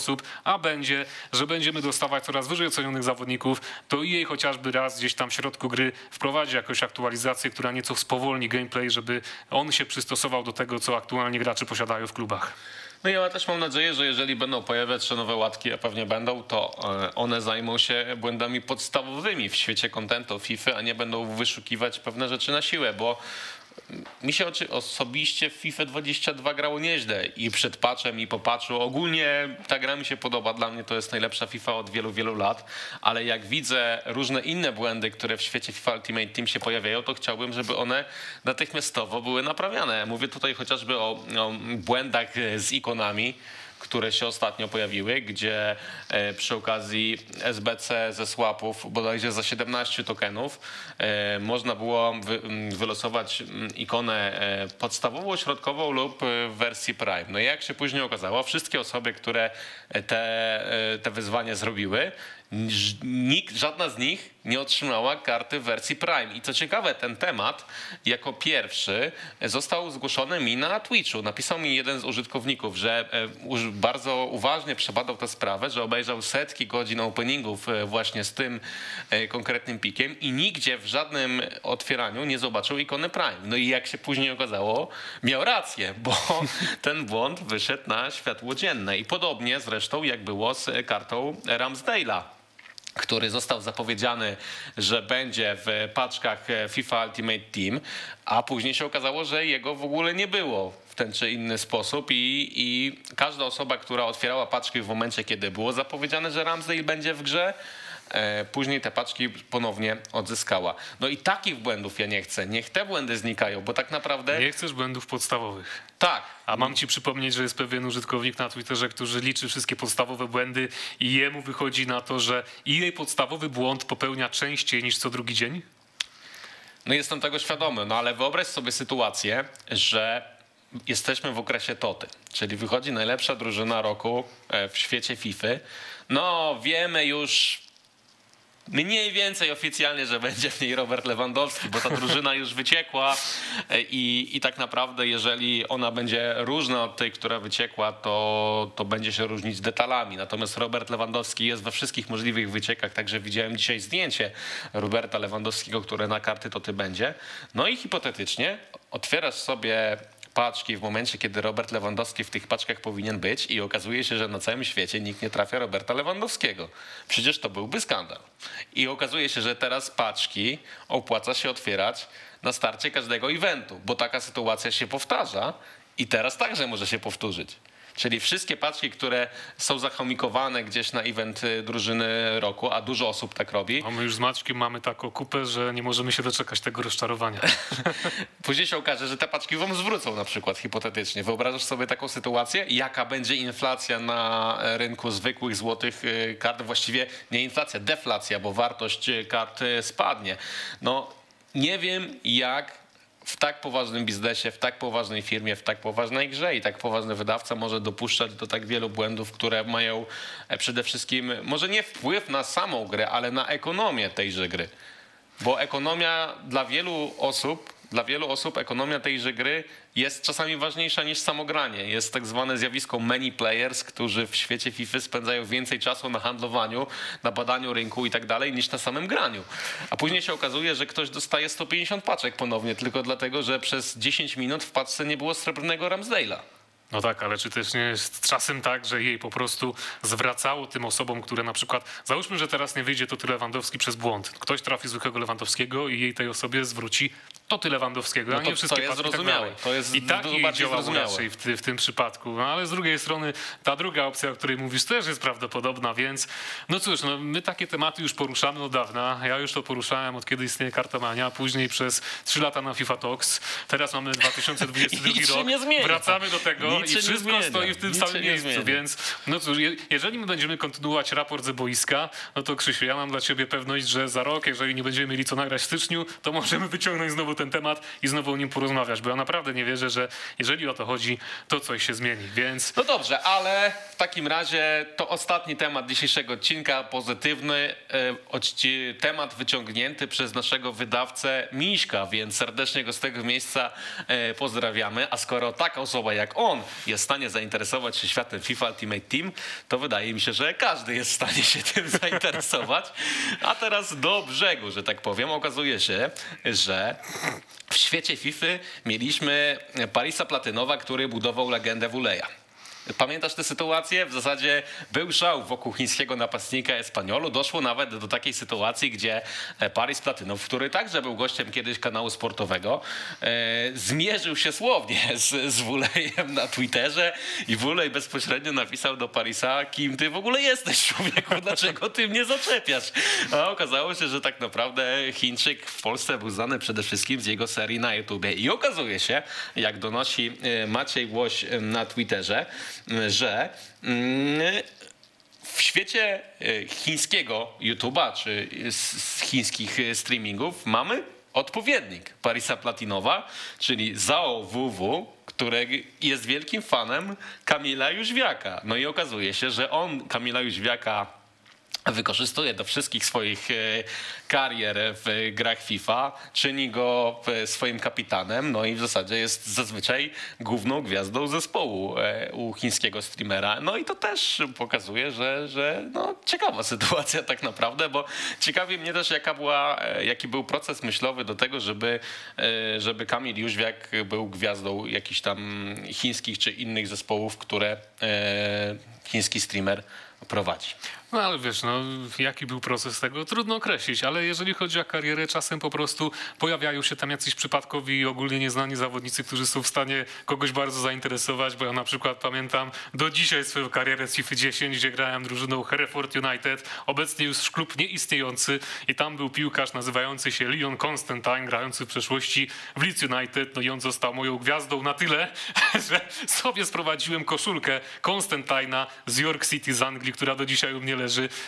a będzie, że będziemy dostawać coraz wyżej ocenionych zawodników, to jej chociażby raz gdzieś tam w środku gry wprowadzi jakąś aktualizację, która nieco spowolni gameplay, żeby on się przystosował do tego, co aktualnie gracze posiadają w klubach.
No ja też mam nadzieję, że jeżeli będą pojawiać się nowe łatki, a pewnie będą, to e, one zajmą się błędami podstawowymi w świecie kontentu FIFA, a nie będą wyszukiwać pewne rzeczy na siłę, bo mi się oczy- osobiście w FIFA 22 grało nieźle i przed patchem i po patchu. Ogólnie ta gra mi się podoba, dla mnie to jest najlepsza FIFA od wielu, wielu lat, ale jak widzę różne inne błędy, które w świecie FIFA Ultimate Team się pojawiają, to chciałbym, żeby one natychmiastowo były naprawiane. Mówię tutaj chociażby o, o błędach z ikonami, które się ostatnio pojawiły, gdzie e, przy okazji SBC ze swapów bodajże za 17 tokenów e, można było wylosować ikonę e, podstawową, środkową lub w wersji Prime. No i jak się później okazało, wszystkie osoby, które te, te wyzwanie zrobiły, nikt, żadna z nich nie otrzymała karty w wersji Prime. I co ciekawe, ten temat jako pierwszy został zgłoszony mi na Twitchu. Napisał mi jeden z użytkowników, że e, bardzo uważnie przebadał tę sprawę, że obejrzał setki godzin openingów e, właśnie z tym e, konkretnym pikiem i nigdzie w żadnym otwieraniu nie zobaczył ikony Prime. No i jak się później okazało, miał rację, bo ten błąd wyszedł na światło dzienne. I podobnie zresztą jak było z kartą Ramsdale'a który został zapowiedziany, że będzie w paczkach FIFA Ultimate Team, a później się okazało, że jego w ogóle nie było w ten czy inny sposób i, i każda osoba, która otwierała paczki w momencie, kiedy było zapowiedziane, że Ramsdale będzie w grze, e, później te paczki ponownie odzyskała. No i takich błędów ja nie chcę. Niech te błędy znikają, bo tak naprawdę
Nie chcesz błędów podstawowych.
tak,
A mam ci przypomnieć, że jest pewien użytkownik na Twitterze, który liczy wszystkie podstawowe błędy i jemu wychodzi na to, że jej podstawowy błąd popełnia częściej niż co drugi dzień?
No jestem tego świadomy, no ale wyobraź sobie sytuację, że jesteśmy w okresie Toty, czyli wychodzi najlepsza drużyna roku e, w świecie FIFA. No wiemy już mniej więcej oficjalnie, że będzie w niej Robert Lewandowski, bo ta drużyna już wyciekła e, i, i tak naprawdę jeżeli ona będzie różna od tej, która wyciekła, to, to będzie się różnić detalami. Natomiast Robert Lewandowski jest we wszystkich możliwych wyciekach, także widziałem dzisiaj zdjęcie Roberta Lewandowskiego, które na karty to ty będzie. No i hipotetycznie otwierasz sobie paczki w momencie, kiedy Robert Lewandowski w tych paczkach powinien być i okazuje się, że na całym świecie nikt nie trafia Roberta Lewandowskiego. Przecież to byłby skandal. I okazuje się, że teraz paczki opłaca się otwierać na starcie każdego eventu, bo taka sytuacja się powtarza i teraz także może się powtórzyć. Czyli wszystkie paczki, które są zachomikowane gdzieś na event y, drużyny roku, a dużo osób tak robi,
A my już z Maćkiem mamy taką kupę, że nie możemy się doczekać tego rozczarowania.
Później się okaże, że te paczki wam zwrócą na przykład hipotetycznie. Wyobrażasz sobie taką sytuację? Jaka będzie inflacja na rynku zwykłych złotych y, kart? Właściwie nie inflacja, deflacja, bo wartość y, kart spadnie. No nie wiem jak w tak poważnym biznesie, w tak poważnej firmie, w tak poważnej grze i tak poważny wydawca może dopuszczać do tak wielu błędów, które mają e, przede wszystkim może nie wpływ na samą grę, ale na ekonomię tejże gry. Bo ekonomia dla wielu osób, dla wielu osób ekonomia tejże gry jest czasami ważniejsza niż samogranie. Jest tak zwane zjawisko many players, którzy w świecie FIFA spędzają więcej czasu na handlowaniu, na badaniu rynku i tak dalej, niż na samym graniu. A później się okazuje, że ktoś dostaje 150 paczek ponownie, tylko dlatego, że przez 10 minut w paczce nie było srebrnego Ramsdale'a.
No tak, ale czy też nie jest czasem tak, że jej po prostu zwracało tym osobom, które na przykład, załóżmy, że teraz nie wyjdzie to ty Lewandowski przez błąd. Ktoś trafi zwykłego Lewandowskiego i jej tej osobie zwróci to ty Lewandowskiego,
No
a nie wszystkie
to jest
tak
zrozumiałe.
dalej.
To jest
I tak jej
zrozumiałe.
raczej w, w tym przypadku. No, ale z drugiej strony ta druga opcja, o której mówisz, też jest prawdopodobna, więc no cóż, no, my takie tematy już poruszamy od dawna. Ja już to poruszałem od kiedy istnieje kartomania, później przez trzy lata na FIFA Talks. Teraz mamy 2022
I nic się
rok. Wracamy do tego i wszystko stoi w tym samym miejscu, więc no cóż, je, jeżeli my będziemy kontynuować raport ze boiska, no to Krzysiu, ja mam dla ciebie pewność, że za rok, jeżeli nie będziemy mieli co nagrać w styczniu, to możemy wyciągnąć znowu ten temat i znowu o nim porozmawiać, bo ja naprawdę nie wierzę, że jeżeli o to chodzi, to coś się zmieni, więc
No dobrze, ale w takim razie to ostatni temat dzisiejszego odcinka, pozytywny, e, temat wyciągnięty przez naszego wydawcę Miśka, więc serdecznie go z tego miejsca e, pozdrawiamy. A skoro taka osoba jak on jest w stanie zainteresować się światem FIFA Ultimate Team, to wydaje mi się, że każdy jest w stanie się tym zainteresować. A teraz do brzegu, że tak powiem, okazuje się, że w świecie FIFA mieliśmy Parisa Platynowa, który budował legendę Wuleja. Pamiętasz tę sytuację? W zasadzie był szał wokół chińskiego napastnika Espaniolu. Doszło nawet do takiej sytuacji, gdzie e, Paris Platynow, który także był gościem kiedyś kanału sportowego, e, zmierzył się słownie z, z Wulejem na Twitterze i Wulej bezpośrednio napisał do Parisa, kim ty w ogóle jesteś człowieku, dlaczego ty mnie zaczepiasz? A okazało się, że tak naprawdę Chińczyk w Polsce był znany przede wszystkim z jego serii na YouTubie. I okazuje się, jak donosi e, Maciej Łoś e, na Twitterze, że mm, w świecie e, chińskiego YouTube'a czy z chińskich e, streamingów mamy odpowiednik Parisa Platinowa, czyli Zhao WW, który jest wielkim fanem Kamila Jóźwiaka. No i okazuje się, że on Kamila Jóźwiaka wykorzystuje do wszystkich swoich e, karier w grach FIFA, czyni go e, swoim kapitanem, no i w zasadzie jest zazwyczaj główną gwiazdą zespołu e, u chińskiego streamera. No i to też pokazuje, że, że no, ciekawa sytuacja tak naprawdę, bo ciekawi mnie też jaka była, jaki był proces myślowy do tego, żeby, żeby Kamil Jóźwiak był gwiazdą jakichś tam chińskich czy innych zespołów, które chiński streamer prowadzi.
No ale wiesz, no jaki był proces tego, trudno określić, ale jeżeli chodzi o karierę, czasem po prostu pojawiają się tam jacyś przypadkowi ogólnie nieznani zawodnicy, którzy są w stanie kogoś bardzo zainteresować, bo ja na przykład pamiętam do dzisiaj swoją karierę z FIFA 10, gdzie grałem drużyną Hereford United, obecnie już klub nieistniejący i tam był piłkarz nazywający się Leon Constantine, grający w przeszłości w Leeds United, no i on został moją gwiazdą na tyle, że sobie sprowadziłem koszulkę Constantine'a z York City z Anglii, która do dzisiaj u mnie leży,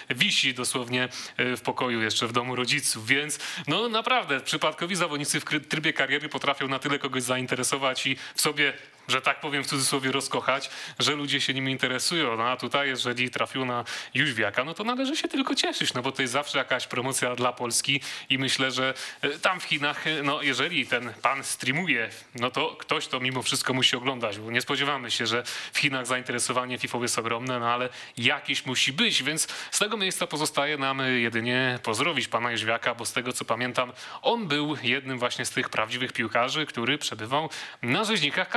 wisi dosłownie e, w pokoju jeszcze w domu rodziców, więc no naprawdę przypadkowi zawodnicy w trybie kariery potrafią na tyle kogoś zainteresować i w sobie że tak powiem w cudzysłowie rozkochać, że ludzie się nim interesują. No a tutaj, jeżeli trafił na Jóźwiaka, no to należy się tylko cieszyć, no bo to jest zawsze jakaś promocja dla Polski i myślę, że e, tam w Chinach, e, no jeżeli ten pan streamuje, no to ktoś to mimo wszystko musi oglądać, bo nie spodziewamy się, że w Chinach zainteresowanie FIFA jest ogromne, no ale jakieś musi być, więc z tego miejsca pozostaje nam jedynie pozdrowić pana Jóźwiaka, bo z tego co pamiętam, on był jednym właśnie z tych prawdziwych piłkarzy, który przebywał na rzeźnikach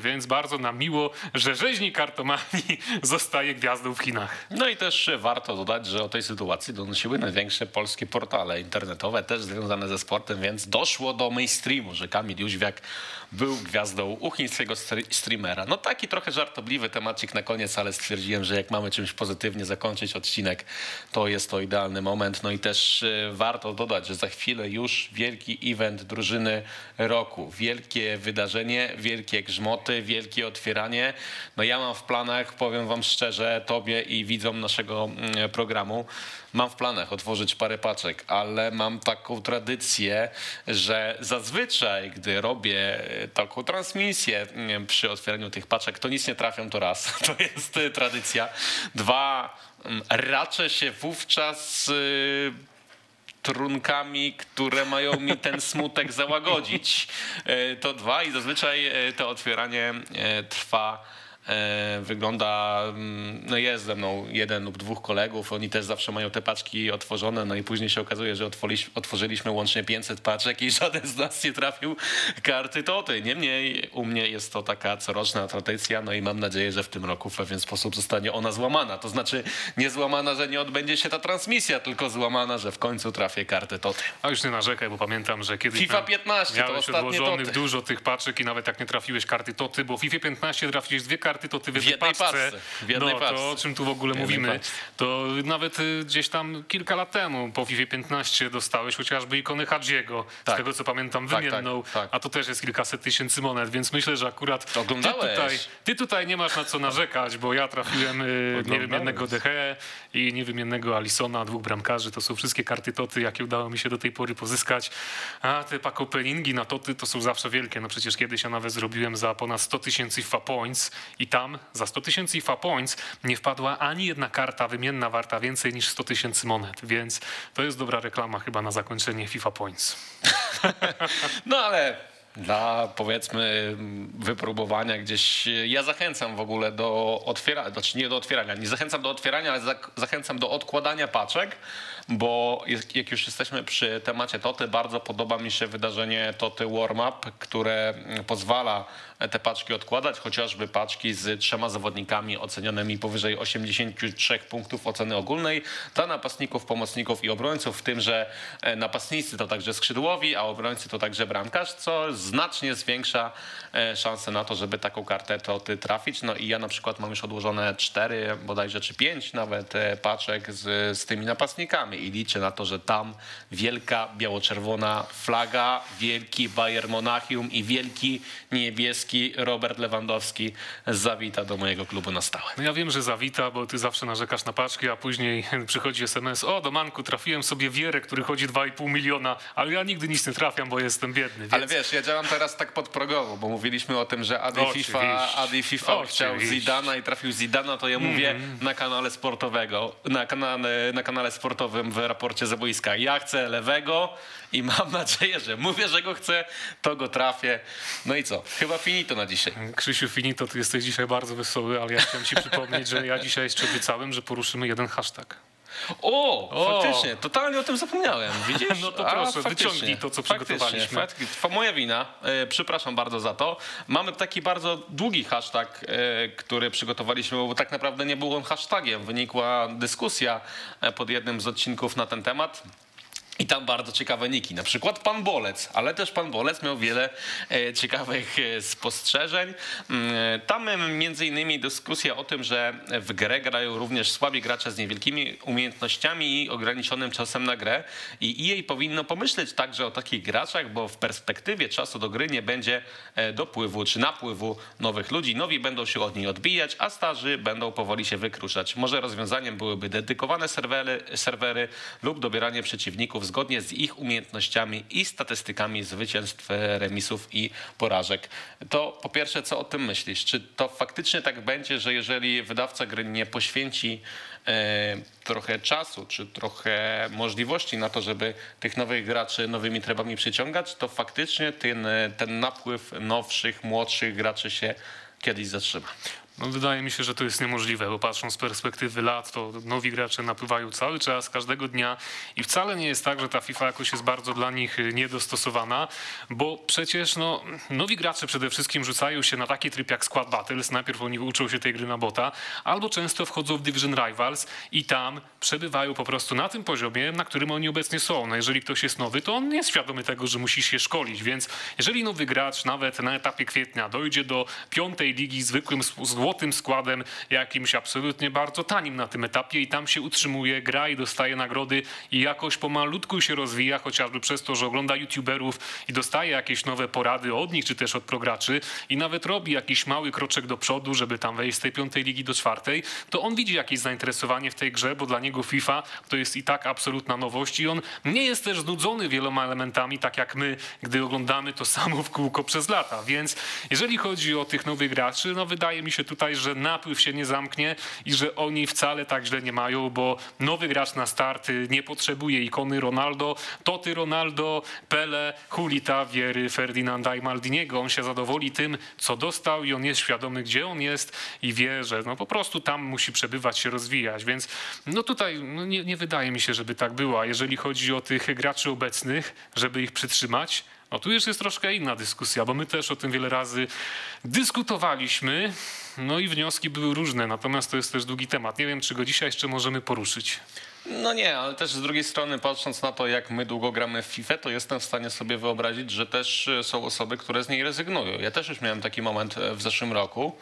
więc bardzo nam miło, że rzeźnik kartomanii zostaje gwiazdą w Chinach.
No i też warto dodać, że o tej sytuacji donosiły największe polskie portale internetowe, też związane ze sportem, więc doszło do mainstreamu, że Kamil Jóźwiak był gwiazdą u chińskiego str- streamera. No taki trochę żartobliwy temacik na koniec, ale stwierdziłem, że jak mamy czymś pozytywnie zakończyć odcinek, to jest to idealny moment. No i też e, warto dodać, że za chwilę już wielki event drużyny roku. Wielkie wydarzenie, wielkie grzmoty, wielkie otwieranie. No ja mam w planach, powiem wam szczerze, tobie i widzom naszego mm, programu, mam w planach otworzyć parę paczek, ale mam taką tradycję, że zazwyczaj, gdy robię e, taką transmisję mm, przy otwieraniu tych paczek, to nic nie trafią to raz. To jest e, tradycja. Dwa, mm, raczę się wówczas y, trunkami, które mają mi ten smutek załagodzić. E, To dwa i zazwyczaj e, to otwieranie e, trwa. E, Wygląda, mm, no jest ze mną jeden lub dwóch kolegów, oni też zawsze mają te paczki otworzone, no i później się okazuje, że otworzyliśmy, łącznie 500 paczek i żaden z nas nie trafił karty Toty. Niemniej u mnie jest to taka coroczna tradycja, no i mam nadzieję, że w tym roku w pewien sposób zostanie ona złamana. To znaczy nie złamana, że nie odbędzie się ta transmisja, tylko złamana, że w końcu trafię kartę Toty.
A już nie narzekaj, bo pamiętam, że kiedyś
FIFA
miał-
15 to
miałeś
ostatnie
odłożonych
toty.
dużo tych paczek i nawet jak nie trafiłeś karty toty, bo w FIFA 15 trafiłeś dwie karty toty w jednej, paczce.
w jednej
no
paczce.
to o czym tu w ogóle
W
mówimy,
paczce.
to nawet y, gdzieś tam kilka lat temu po FIFA 15 dostałeś chociażby ikony Hadziego,
Tak.
z tego co pamiętam
Tak,
wymienną,
tak, tak.
a to też jest kilkaset tysięcy monet, więc myślę, że akurat ty tutaj, ty tutaj nie masz na co narzekać, bo ja trafiłem y, niewymiennego Dehe i niewymiennego Alisona, dwóch bramkarzy, to są wszystkie karty toty, jakie udało mi się do tej pory pozyskać. A te pack openingi na toty to są zawsze wielkie. No przecież kiedyś ja nawet zrobiłem za ponad 100 tysięcy FA Points i tam za 100 tysięcy FA Points nie wpadła ani jedna karta wymienna warta więcej niż 100 tysięcy monet, więc to jest dobra reklama chyba na zakończenie FIFA Points.
No ale dla powiedzmy wypróbowania gdzieś, ja zachęcam w ogóle do otwierania, znaczy nie do otwierania, nie zachęcam do otwierania, ale zachęcam do odkładania paczek, bo jak jak już jesteśmy przy temacie Toty, bardzo podoba mi się wydarzenie Toty Warm Up, które mm, pozwala te paczki odkładać, chociażby paczki z trzema zawodnikami ocenionymi powyżej 83 punktów oceny ogólnej dla napastników, pomocników i obrońców, w tym, że e, napastnicy to także skrzydłowi, a obrońcy to także bramkarz, co znacznie zwiększa e, szanse na to, żeby taką kartę to ty trafić. No i ja na przykład mam już odłożone cztery, bodajże czy pięć nawet e, paczek z, z tymi napastnikami i liczę na to, że tam wielka biało-czerwona flaga, wielki Bayern Monachium i wielki niebieski Robert Lewandowski zawita do mojego klubu na stałe.
No ja wiem, że zawita, bo ty zawsze narzekasz na paczki, a później przychodzi SMS, o do manku trafiłem sobie wierę, który chodzi 2,5 miliona, ale ja nigdy nic nie trafiam, bo jestem biedny. Więc...
Ale wiesz, ja działam teraz tak podprogowo, bo mówiliśmy o tym, że Adi
Oczywiście.
FIFA, Adi FIFA chciał. Zidana i trafił Zidana, to ja mówię na kanale sportowego, na kanale, na kanale sportowym w raporcie z boiska. Ja chcę lewego i mam nadzieję, że mówię, że go chcę, to go trafię. No i co? Chyba finito na dzisiaj.
Krzysiu Finito, ty jesteś dzisiaj bardzo wesoły, ale ja chciałem ci przypomnieć, że ja dzisiaj jeszcze obiecałem, że poruszymy jeden hashtag.
O,
O!
faktycznie, totalnie o tym zapomniałem. Widzisz?
No to proszę, wyciągnij to, co
Faktycznie,
przygotowaliśmy.
faktycznie. To moja wina. E, przepraszam bardzo za to. Mamy taki bardzo długi hashtag, e, który przygotowaliśmy, bo tak naprawdę nie był on hashtagiem. Wynikła dyskusja e, pod jednym z odcinków na ten temat. I tam bardzo ciekawe niki, na przykład pan Bolec, ale też pan Bolec miał wiele e, ciekawych e, spostrzeżeń. Mm, e, Tam między innymi dyskusja o tym, że w grę grają również słabi gracze z niewielkimi umiejętnościami i ograniczonym czasem na grę i EA powinno pomyśleć także o takich graczach, bo w perspektywie czasu do gry nie będzie dopływu czy napływu nowych ludzi. Nowi będą się od niej odbijać, a starzy będą powoli się wykruszać. Może rozwiązaniem byłyby dedykowane serwery, serwery lub dobieranie przeciwników zgodnie z ich umiejętnościami i statystykami zwycięstw, remisów i porażek. To po pierwsze, co o tym myślisz? Czy to faktycznie tak będzie, że jeżeli wydawca gry nie poświęci e, trochę czasu, czy trochę możliwości na to, żeby tych nowych graczy nowymi trybami przyciągać, to faktycznie ten, ten napływ nowszych, młodszych graczy się kiedyś zatrzyma.
No, wydaje mi się, że to jest niemożliwe, bo patrząc z perspektywy lat, to nowi gracze napływają cały czas, każdego dnia i wcale nie jest tak, że ta FIFA jakoś jest bardzo dla nich y, niedostosowana, bo przecież no, nowi gracze przede wszystkim rzucają się na taki tryb jak Squad Battles, najpierw oni uczą się tej gry na bota, albo często wchodzą w Division Rivals i tam przebywają po prostu na tym poziomie, na którym oni obecnie są. No, jeżeli ktoś jest nowy, to on jest świadomy tego, że musi się szkolić, więc jeżeli nowy gracz nawet na etapie kwietnia dojdzie do piątej ligi zwykłym, złotym składem, jakimś absolutnie bardzo tanim na tym etapie i tam się utrzymuje, gra i dostaje nagrody i jakoś pomalutku się rozwija, chociażby przez to, że ogląda youtuberów i dostaje jakieś nowe porady od nich, czy też od prograczy i nawet robi jakiś mały kroczek do przodu, żeby tam wejść z tej piątej ligi do czwartej, to on widzi jakieś zainteresowanie w tej grze, bo dla niego FIFA to jest i tak absolutna nowość i on nie jest też znudzony wieloma elementami, tak jak my, gdy oglądamy to samo w kółko przez lata. Więc jeżeli chodzi o tych nowych graczy, no wydaje mi się tutaj, że napływ się nie zamknie i że oni wcale tak źle nie mają, bo nowy gracz na start nie potrzebuje ikony Ronaldo, Toty Ronaldo, Pele, Hulita, Wiery, Ferdinanda i Maldiniego. On się zadowoli tym, co dostał i on jest świadomy, gdzie on jest i wie, że no po prostu tam musi przebywać, się rozwijać. Więc no tutaj no nie, nie wydaje mi się, żeby tak było. A jeżeli chodzi o tych graczy obecnych, żeby ich przytrzymać, no tu już jest troszkę inna dyskusja, bo my też o tym wiele razy dyskutowaliśmy, no i wnioski były różne, natomiast to jest też długi temat. Nie wiem, czy go dzisiaj jeszcze możemy poruszyć.
No nie, ale też z drugiej strony, patrząc na to, jak my długo gramy w FIFA, to jestem w stanie sobie wyobrazić, że też e, są osoby, które z niej rezygnują. Ja też już miałem taki moment e, w zeszłym roku,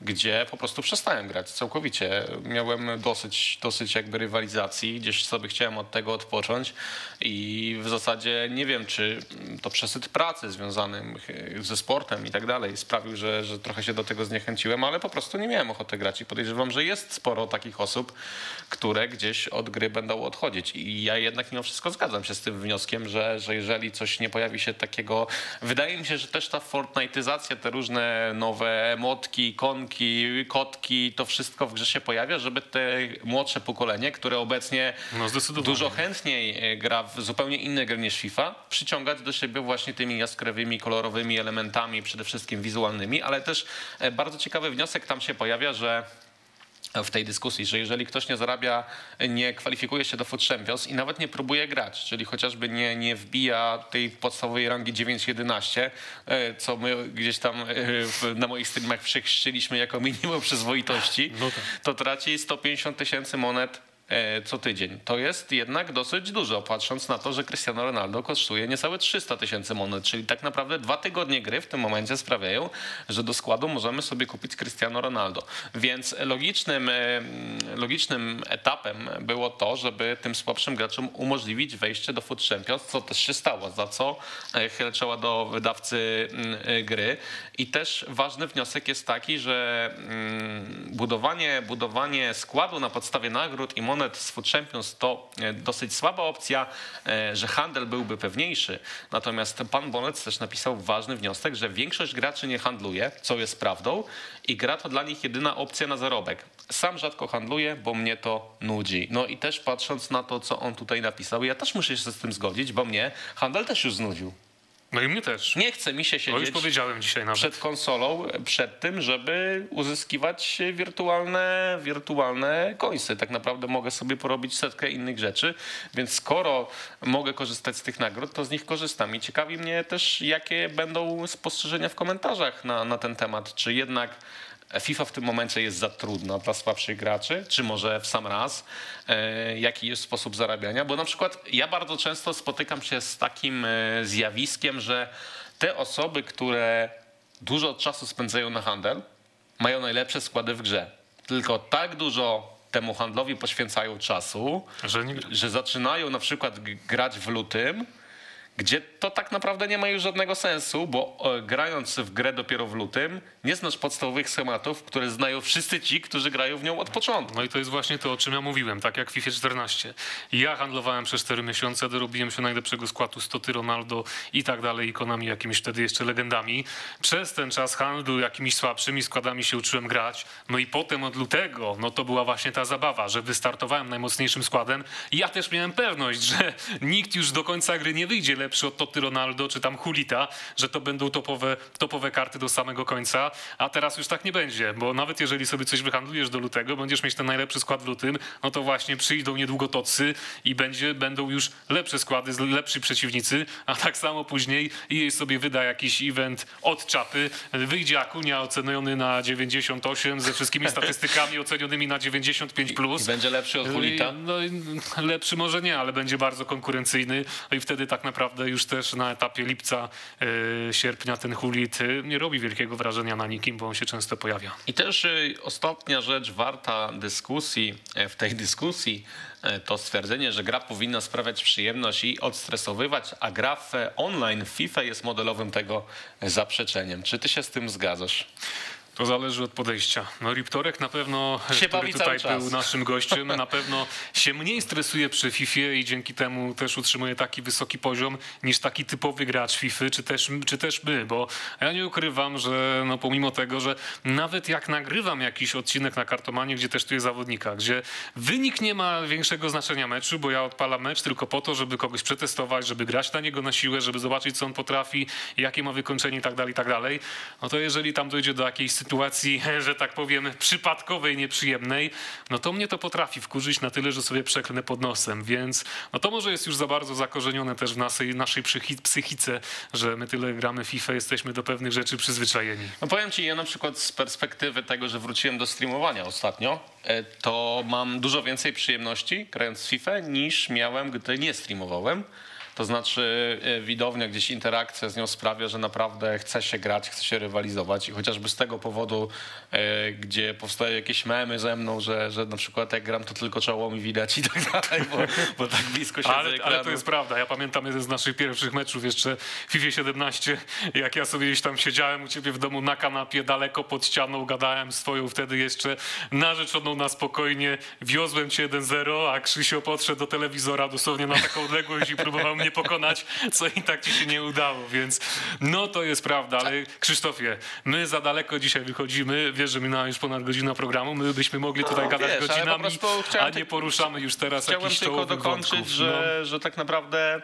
gdzie po prostu przestałem grać całkowicie. Miałem dosyć, dosyć jakby rywalizacji, gdzieś sobie chciałem od tego odpocząć i w zasadzie nie wiem, czy to przesyt pracy związany ze sportem i tak dalej sprawił, że, że trochę się do tego zniechęciłem, ale po prostu nie miałem ochoty grać i podejrzewam, że jest sporo takich osób, które gdzieś od gry będą odchodzić. I ja jednak mimo wszystko zgadzam się z tym wnioskiem, że, że jeżeli coś nie pojawi się takiego, wydaje mi się, że też ta Fortnite'yzacja, te różne nowe emotki, ikonki, kotki, to wszystko w grze się pojawia, żeby te młodsze pokolenie, które obecnie
No,
dużo chętniej e, gra w zupełnie inne gry niż FIFA, przyciągać do siebie właśnie tymi jaskrawymi, kolorowymi elementami, przede wszystkim wizualnymi, ale też e, bardzo ciekawy wniosek tam się pojawia, że w tej dyskusji, że jeżeli ktoś nie zarabia, nie kwalifikuje się do Food Champions i nawet nie próbuje grać, czyli chociażby nie, nie wbija tej podstawowej rangi 9-11, e, co my gdzieś tam e, na moich streamach przechrzciliśmy jako minimum przyzwoitości,
No tak.
to traci 150 tysięcy monet co tydzień. To jest jednak dosyć dużo, patrząc na to, że Cristiano Ronaldo kosztuje niecałe 300 tysięcy monet, czyli tak naprawdę dwa tygodnie gry w tym momencie sprawiają, że do składu możemy sobie kupić Cristiano Ronaldo. Więc logicznym, e, logicznym etapem było to, żeby tym słabszym graczom umożliwić wejście do Food Champions, co też się stało, za co e, chylę czoła do wydawcy mm, e, gry. I też ważny wniosek jest taki, że mm, budowanie, budowanie składu na podstawie nagród i monet z Food Champions to e, dosyć słaba opcja, e, że handel byłby pewniejszy. Natomiast pan Bonnet też napisał ważny wniosek, że większość graczy nie handluje, co jest prawdą i gra to dla nich jedyna opcja na zarobek. Sam rzadko handluję, bo mnie to nudzi. No i też patrząc na to, co on tutaj napisał, ja też muszę się z tym zgodzić, bo mnie handel też już znudził.
No i mnie też.
Nie chce mi się
To już
siedzieć
powiedziałem dzisiaj nawet.
przed konsolą, przed tym, żeby uzyskiwać wirtualne, wirtualne końce. Tak naprawdę mogę sobie porobić setkę innych rzeczy, więc skoro mogę korzystać z tych nagród, to z nich korzystam. I ciekawi mnie też, jakie będą spostrzeżenia w komentarzach na, na ten temat. Czy jednak FIFA w tym momencie jest za trudna dla słabszych graczy, czy może w sam raz, e, jaki jest sposób zarabiania, bo na przykład ja bardzo często spotykam się z takim e, zjawiskiem, że te osoby, które dużo czasu spędzają na handel, mają najlepsze składy w grze. Tylko tak dużo temu handlowi poświęcają czasu,
Że nie...
że zaczynają na przykład grać w lutym, gdzie to tak naprawdę nie ma już żadnego sensu, bo e, grając w grę dopiero w lutym, nie znasz podstawowych schematów, które znają wszyscy ci, którzy grają w nią od początku.
No i to jest właśnie to, o czym ja mówiłem, tak jak w FIFA 14. Ja handlowałem przez 4 miesiące, dorobiłem się najlepszego składu Stoty, Ronaldo i tak dalej, ikonami jakimiś wtedy jeszcze legendami. Przez ten czas handlu jakimiś słabszymi składami się uczyłem grać. No i potem od lutego, no to była właśnie ta zabawa, że wystartowałem najmocniejszym składem i ja też miałem pewność, że nikt już do końca gry nie wyjdzie lepszy od Toty Ronaldo czy tam Hulita, że to będą topowe, topowe karty do samego końca, a teraz już tak nie będzie, bo nawet jeżeli sobie coś wyhandlujesz do lutego, będziesz mieć ten najlepszy skład w lutym, no to właśnie przyjdą niedługo tocy i będzie, będą już lepsze składy, lepsi przeciwnicy, a tak samo później jej sobie wyda jakiś event od czapy, wyjdzie Akunia oceniony na 98 ze wszystkimi statystykami ocenionymi na 95+. Plus.
I będzie lepszy od Hulita?
No, i lepszy może nie, ale będzie bardzo konkurencyjny i wtedy tak naprawdę już też na etapie lipca, e, sierpnia ten Hulit e, nie robi wielkiego wrażenia na nikim, bo on się często pojawia.
I też y, ostatnia rzecz warta dyskusji w tej dyskusji to stwierdzenie, że gra powinna sprawiać przyjemność i odstresowywać, a gra w online w FIFA jest modelowym tego zaprzeczeniem. Czy ty się z tym zgadzasz?
To zależy od podejścia. No Riptorek na pewno,
Się
który tutaj był naszym gościem, na pewno się mniej stresuje przy FIFA i dzięki temu też utrzymuje taki wysoki poziom niż taki typowy gracz FIFA, czy też, czy też my, bo ja nie ukrywam, że no pomimo tego, że nawet jak nagrywam jakiś odcinek na kartomanie, gdzie testuję zawodnika, gdzie wynik nie ma większego znaczenia meczu, bo ja odpalam mecz tylko po to, żeby kogoś przetestować, żeby grać na niego na siłę, żeby zobaczyć, co on potrafi, jakie ma wykończenie i tak dalej, i tak dalej. No to jeżeli tam dojdzie do jakiejś sytuacji, że tak powiem, przypadkowej, nieprzyjemnej, no to mnie to potrafi wkurzyć na tyle, że sobie przeklnę pod nosem, więc no to może jest już za bardzo zakorzenione też w naszej, naszej psychi- psychice, że my tyle gramy FIFA, jesteśmy do pewnych rzeczy przyzwyczajeni.
No powiem ci, ja na przykład z perspektywy tego, że wróciłem do streamowania ostatnio, e, to mam dużo więcej przyjemności grając w FIFA niż miałem, gdy nie streamowałem. To znaczy e, widownia, gdzieś interakcja z nią sprawia, że naprawdę chce się grać, chce się rywalizować i chociażby z tego powodu, e, gdzie powstają jakieś memy ze mną, że, że na przykład jak gram, to tylko czoło mi widać i tak dalej, bo, bo tak blisko siedzę
Ale, ale to jest prawda. Ja pamiętam jeden z naszych pierwszych meczów jeszcze w FIFA 17, jak ja sobie gdzieś tam siedziałem u ciebie w domu na kanapie, daleko pod ścianą, gadałem z twoją wtedy jeszcze narzeczoną na spokojnie, wiozłem cię 1-0, a Krzysio podszedł do telewizora dosłownie na taką odległość i próbował mnie pokonać, co i tak ci się nie udało, więc no to jest prawda, ale Krzysztofie, my za daleko dzisiaj wychodzimy, wiesz, że minęła już ponad godzina programu, my byśmy mogli tutaj gadać
wiesz,
godzinami, a
chciałem
nie poruszamy już teraz
Chciałem
jakichś
tylko
czołowych
dokończyć,
wątków.
że,
No.
że tak naprawdę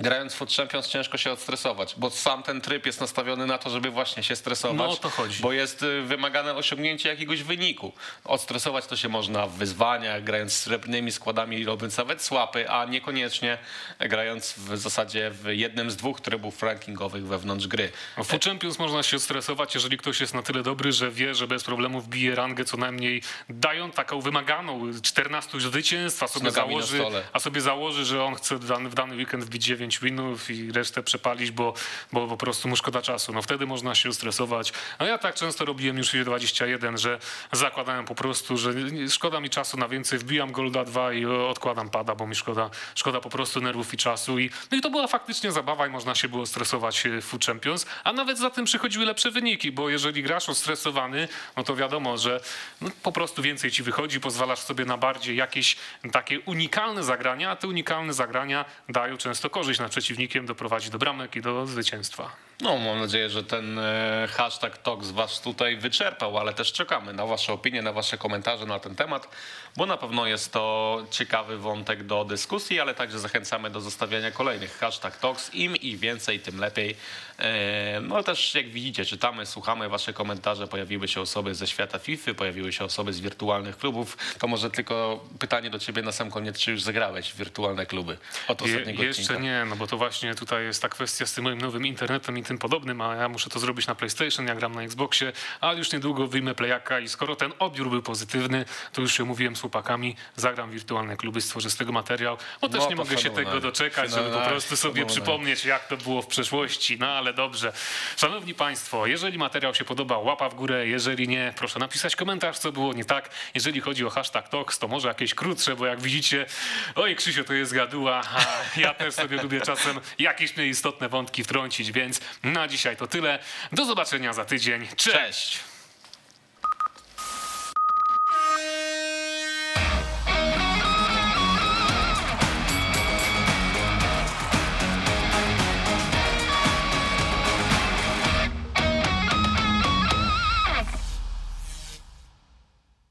grając w Foot Champions ciężko się odstresować, bo sam ten tryb jest nastawiony na to, żeby właśnie się stresować.
No, o to chodzi.
Bo jest y, wymagane osiągnięcie jakiegoś wyniku. Odstresować to się można w wyzwaniach, grając z srebrnymi składami i robiąc nawet słapy, a niekoniecznie grając w zasadzie w jednym z dwóch trybów rankingowych wewnątrz gry.
No, Food Champions można się stresować, jeżeli ktoś jest na tyle dobry, że wie, że bez problemu wbije rangę co najmniej, dają taką wymaganą 14 zwycięstw, a sobie, założy, a sobie założy, że on chce w dany, w dany weekend wbić 9 winów i resztę przepalić, bo, bo po prostu mu szkoda czasu. No wtedy można się stresować. A ja tak często robiłem już w 21, że zakładałem po prostu, że szkoda mi czasu na więcej, wbijam Golda 2 i odkładam pada, bo mi szkoda, szkoda po prostu nerwów i czasu. I, no i to była faktycznie zabawa i można się było stresować e, w Food Champions, a nawet za tym przychodziły lepsze wyniki, bo jeżeli grasz ostresowany, no to wiadomo, że no, po prostu więcej ci wychodzi, pozwalasz sobie na bardziej jakieś takie unikalne zagrania, a te unikalne zagrania dają często korzyść nad przeciwnikiem, doprowadzi do bramek i do zwycięstwa.
No, mam nadzieję, że ten e, hashtag Talks was tutaj wyczerpał, ale też czekamy na wasze opinie, na wasze komentarze na ten temat, bo na pewno jest to ciekawy wątek do dyskusji, ale także zachęcamy do zostawiania kolejnych hashtag Talks. Im i więcej, tym lepiej. E, No też jak widzicie, czytamy, słuchamy wasze komentarze, pojawiły się osoby ze świata FIFA, pojawiły się osoby z wirtualnych klubów. To może tylko pytanie do ciebie na sam koniec, czy już zagrałeś w wirtualne kluby od
Je,
ostatniego
jeszcze
odcinka?
nie, no bo to właśnie tutaj jest ta kwestia z tym moim nowym internetem i tym podobnym, a ja muszę to zrobić na PlayStation, ja gram na Xboxie, ale już niedługo wyjmę playaka i skoro ten odbiór był pozytywny, to już się mówiłem z chłopakami, zagram wirtualne kluby, stworzę z tego materiał, bo też
No,
nie mogę się tego doczekać, żeby po prostu sobie przypomnieć, jak to było w przeszłości. No ale dobrze. Szanowni Państwo, jeżeli materiał się podobał, łapa w górę. Jeżeli nie, proszę napisać komentarz, co było nie tak. Jeżeli chodzi o hashtag TOX, to może jakieś krótsze, bo jak widzicie, oj Krzysio, to jest gaduła, a ja też sobie lubię czasem jakieś nieistotne wątki wtrącić, więc na dzisiaj to tyle. Do zobaczenia za tydzień. Cześć!
Cześć!